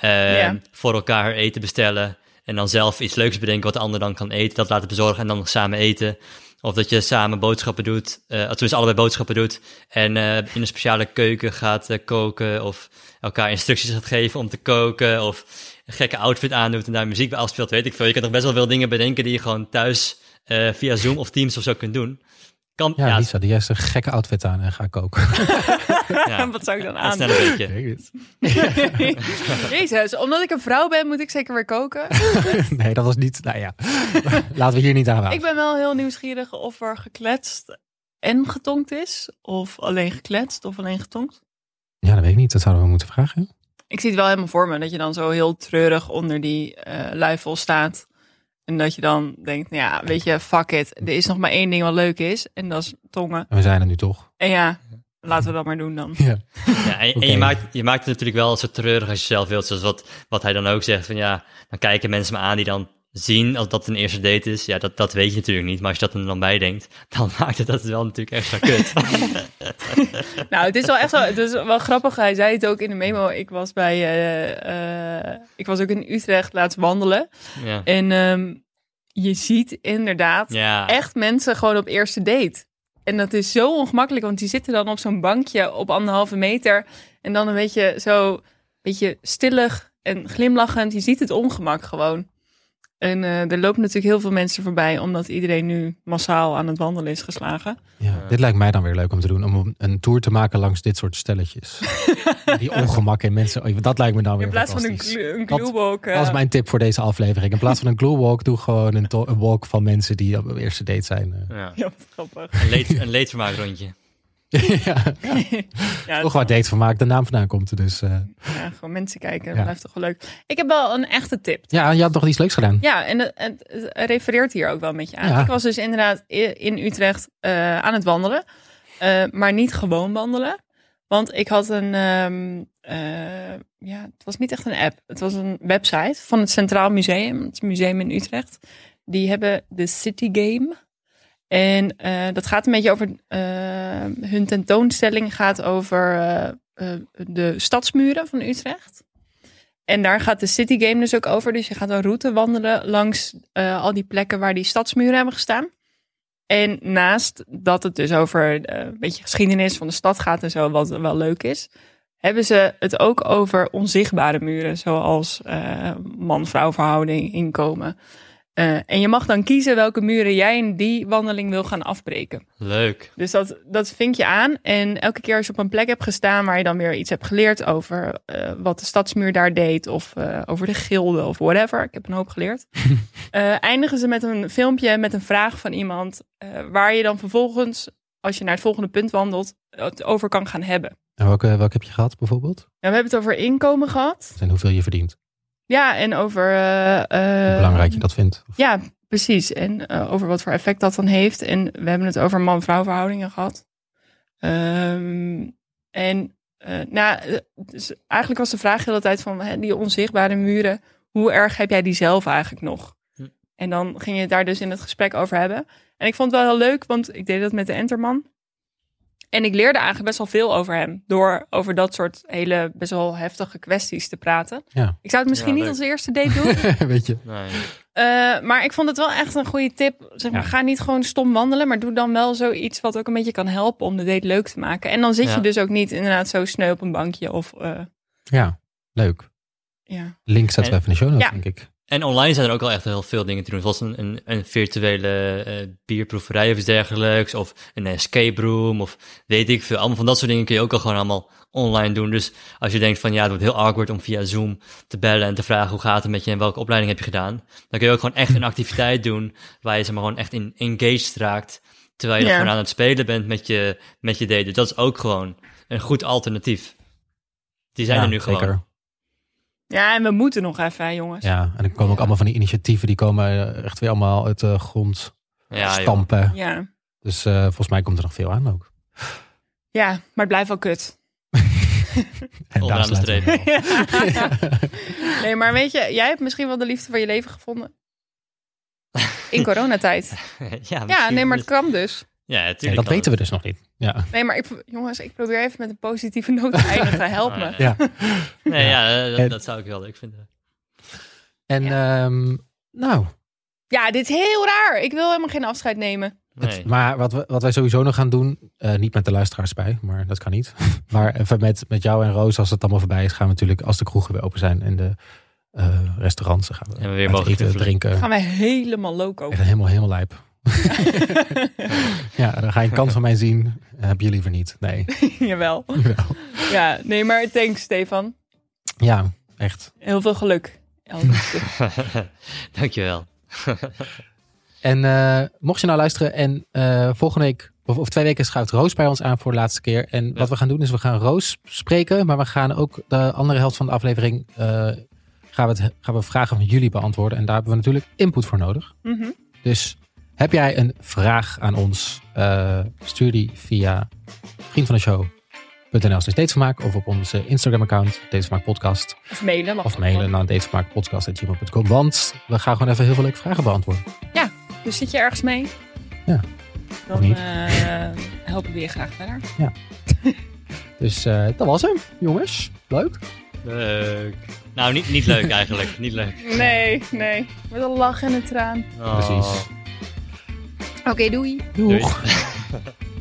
eh, Ja. voor elkaar eten bestellen. En dan zelf iets leuks bedenken wat de ander dan kan eten. Dat laten bezorgen en dan samen eten. Of dat je samen boodschappen doet, eh tenminste allebei boodschappen doet. En eh, in een speciale keuken gaat eh, koken. Of elkaar instructies gaat geven om te koken. Of een gekke outfit aandoet en daar muziek bij afspeelt, weet ik veel. Je kunt nog best wel veel dingen bedenken die je gewoon thuis eh, via Zoom of Teams of zo kunt doen. Kan, Ja, ja, Lisa, die heeft een gekke outfit aan en ga koken. ja, Wat zou ik dan aan? een beetje. Jezus, omdat ik een vrouw ben, moet ik zeker weer koken. nee, dat was niet. Nou ja, laten we hier niet aan. Ik ben wel heel nieuwsgierig of er gekletst en getonkt is. Of alleen gekletst of alleen getonkt. Ja, dat weet ik niet. Dat zouden we moeten vragen. Ik zie het wel helemaal voor me dat je dan zo heel treurig onder die eh luifel staat. En dat je dan denkt, nou ja, weet je, fuck it. Er is nog maar één ding wat leuk is. En dat is tongen. En we zijn er nu toch. En ja, laten we dat maar doen dan. Ja. Ja, en, je, maakt, je maakt het natuurlijk wel zo treurig als je zelf wilt. Zoals wat, wat hij dan ook zegt. Van ja, dan kijken mensen me aan die dan zien als dat een eerste date is, ja, dat, dat weet je natuurlijk niet. Maar als je dat er dan bij denkt, dan maakt het dat wel natuurlijk extra kut. Nou, het is wel echt zo. Het is wel grappig. Hij zei het ook in de memo. Ik was bij. eh, eh, ik was ook in Utrecht laatst wandelen. ja. En ehm, je ziet inderdaad ja. echt mensen gewoon op eerste date. En dat is zo ongemakkelijk, want die zitten dan op zo'n bankje op anderhalve meter. En dan een beetje zo, beetje stillig en glimlachend. Je ziet het ongemak gewoon. En eh, er lopen natuurlijk heel veel mensen voorbij, omdat iedereen nu massaal aan het wandelen is geslagen. Ja, dit lijkt mij dan weer leuk om te doen. Om een tour te maken langs dit soort stelletjes. Die ongemak in mensen. oh, Dat lijkt me dan weer In plaats van een, glu- een eh, Dat is mijn tip voor deze aflevering. In plaats van een glue walk, doe gewoon een, een walk van mensen die op de eerste date zijn. eh. Ja. Ja, wat grappig. Een, leed, een leedvermaakrondje. ja, Ja, toch waar date van maakt de naam vandaan komt. Dus eh, ja, gewoon mensen kijken, dat Ja. blijft toch wel leuk. Ik heb wel een echte tip. ja, je had nog iets leuks gedaan. Ja, en het, refereert hier ook wel een beetje aan. Ja. Ik was dus inderdaad in Utrecht eh, aan het wandelen. eh, maar niet gewoon wandelen. Want ik had een... ehm, eh, ja, het was niet echt een app. Het was een website van het Centraal Museum. Het museum in Utrecht. Die hebben de City Game. En eh, dat gaat een beetje over... eh, hun tentoonstelling gaat over eh, de stadsmuren van Utrecht. En daar gaat de City Game dus ook over. Dus je gaat een route wandelen langs al die plekken waar die stadsmuren hebben gestaan. En naast dat het dus over een beetje geschiedenis van de stad gaat en zo, wat wel leuk is, hebben ze het ook over onzichtbare muren, zoals man-vrouw verhouding, inkomen. Eh, en je mag dan kiezen welke muren jij in die wandeling wil gaan afbreken. Leuk. Dus dat, dat vink je aan. En elke keer als je op een plek hebt gestaan waar je dan weer iets hebt geleerd over eh, wat de stadsmuur daar deed, of eh, over de gilden of whatever. Ik heb een hoop geleerd. Eh, eindigen ze met een filmpje met een vraag van iemand eh, waar je dan vervolgens, als je naar het volgende punt wandelt, het over kan gaan hebben. En welke, welke heb je gehad bijvoorbeeld? Nou, we hebben het over inkomen gehad. En hoeveel je verdient? Ja, en over. eh, eh, Hoe belangrijk je dat vindt? Of- Ja, precies. En eh, over wat voor effect dat dan heeft. En we hebben het over man-vrouw verhoudingen gehad. Ehm, en eh, nou, dus eigenlijk was de vraag de hele tijd van hè, die onzichtbare muren. Hoe erg heb jij die zelf eigenlijk nog? Hm. En dan ging je het daar dus in het gesprek over hebben. En ik vond het wel heel leuk, want ik deed dat met de Enterman. En ik leerde eigenlijk best wel veel over hem. Door over dat soort hele best wel heftige kwesties te praten. Ja. Ik zou het misschien Ja, niet als eerste date doen. Weet je? Nee. Eh, maar ik vond het wel echt een goede tip. Zeg maar, Ja. Ga niet gewoon stom wandelen, maar doe dan wel zoiets wat ook een beetje kan helpen om de date leuk te maken. En dan zit Ja. je dus ook niet inderdaad zo sneu op een bankje of eh, Ja, leuk. ja. Link zetten we En- even in de show notes, Ja. denk ik. En online zijn er ook al echt heel veel dingen te doen. Zoals een, een, een virtuele eh, bierproeverij of iets dergelijks. Of een escape room. Of weet ik veel. Allemaal van dat soort dingen kun je ook al gewoon allemaal online doen. Dus als je denkt van ja, het wordt heel awkward om via Zoom te bellen en te vragen hoe gaat het met je en welke opleiding heb je gedaan. Dan kun je ook gewoon echt een activiteit doen waar je zeg maar gewoon echt in engaged raakt. Terwijl je Ja. gewoon aan het spelen bent met je, met je date. Dus dat is ook gewoon een goed alternatief. Die zijn ja, er nu gewoon. Ja, en we moeten nog even, hè, jongens. Ja, en er komen ook allemaal van die initiatieven die komen eh, echt weer allemaal uit de grond Ja, joh. stampen. Ja. Dus eh, volgens mij komt er nog veel aan ook. ja, maar het blijft wel kut. En Onderaan de nee, maar weet je, jij hebt misschien wel de liefde van je leven gevonden. In coronatijd. ja, Ja, nee, maar het kan dus. Ja, Ja, natuurlijk. dat weten we dus nog niet. Ja, Nee, maar ik, jongens, ik probeer even met een positieve noot te eindigen. Help me. ja. Nee, ja, eh, dat, En- dat zou ik wel leuk vinden. En ehm, nou, Ja, dit is heel raar. Ik wil helemaal geen afscheid nemen. Nee. het- maar wat, we, wat wij sowieso nog gaan doen, eh, niet met de luisteraars bij, maar dat kan niet. maar even met, met jou en Roos, als het allemaal voorbij is, gaan we natuurlijk, als de kroegen weer open zijn en de eh, restaurants, gaan we, En we weer mogen eten, drinken. Gaan wij helemaal loco. Echt helemaal, helemaal lijp. ja, dan ga je een kant van mij zien. Heb je liever niet. Nee. Jawel. Jawel. Ja, nee, maar thanks Stefan. ja, echt. Heel veel geluk. Dankjewel. En eh, mocht je nou luisteren en eh, volgende week of, of twee weken schuift Roos bij ons aan voor de laatste keer. En Ja. wat we gaan doen is we gaan Roos spreken, maar we gaan ook de andere helft van de aflevering eh, gaan, we het, gaan we vragen van jullie beantwoorden. En daar hebben we natuurlijk input voor nodig. Mhm. Dus heb jij een vraag aan ons, eh, stuur die via slash datevermaak of op onze Instagram account, Datevermaak Podcast. Of mailen. Of mailen naar datevermaakpodcast.gmail.com. Want we gaan gewoon even heel veel leuke vragen beantwoorden. Dus zit je ergens mee? Ja. Dan eh, helpen we je graag verder. Dus eh, dat was hem, jongens. Leuk. Leuk. Nou, niet, niet leuk eigenlijk. niet leuk. Nee, nee. Met een lach en een traan. Oh. Precies. Oké, doei. Doeg. Doei.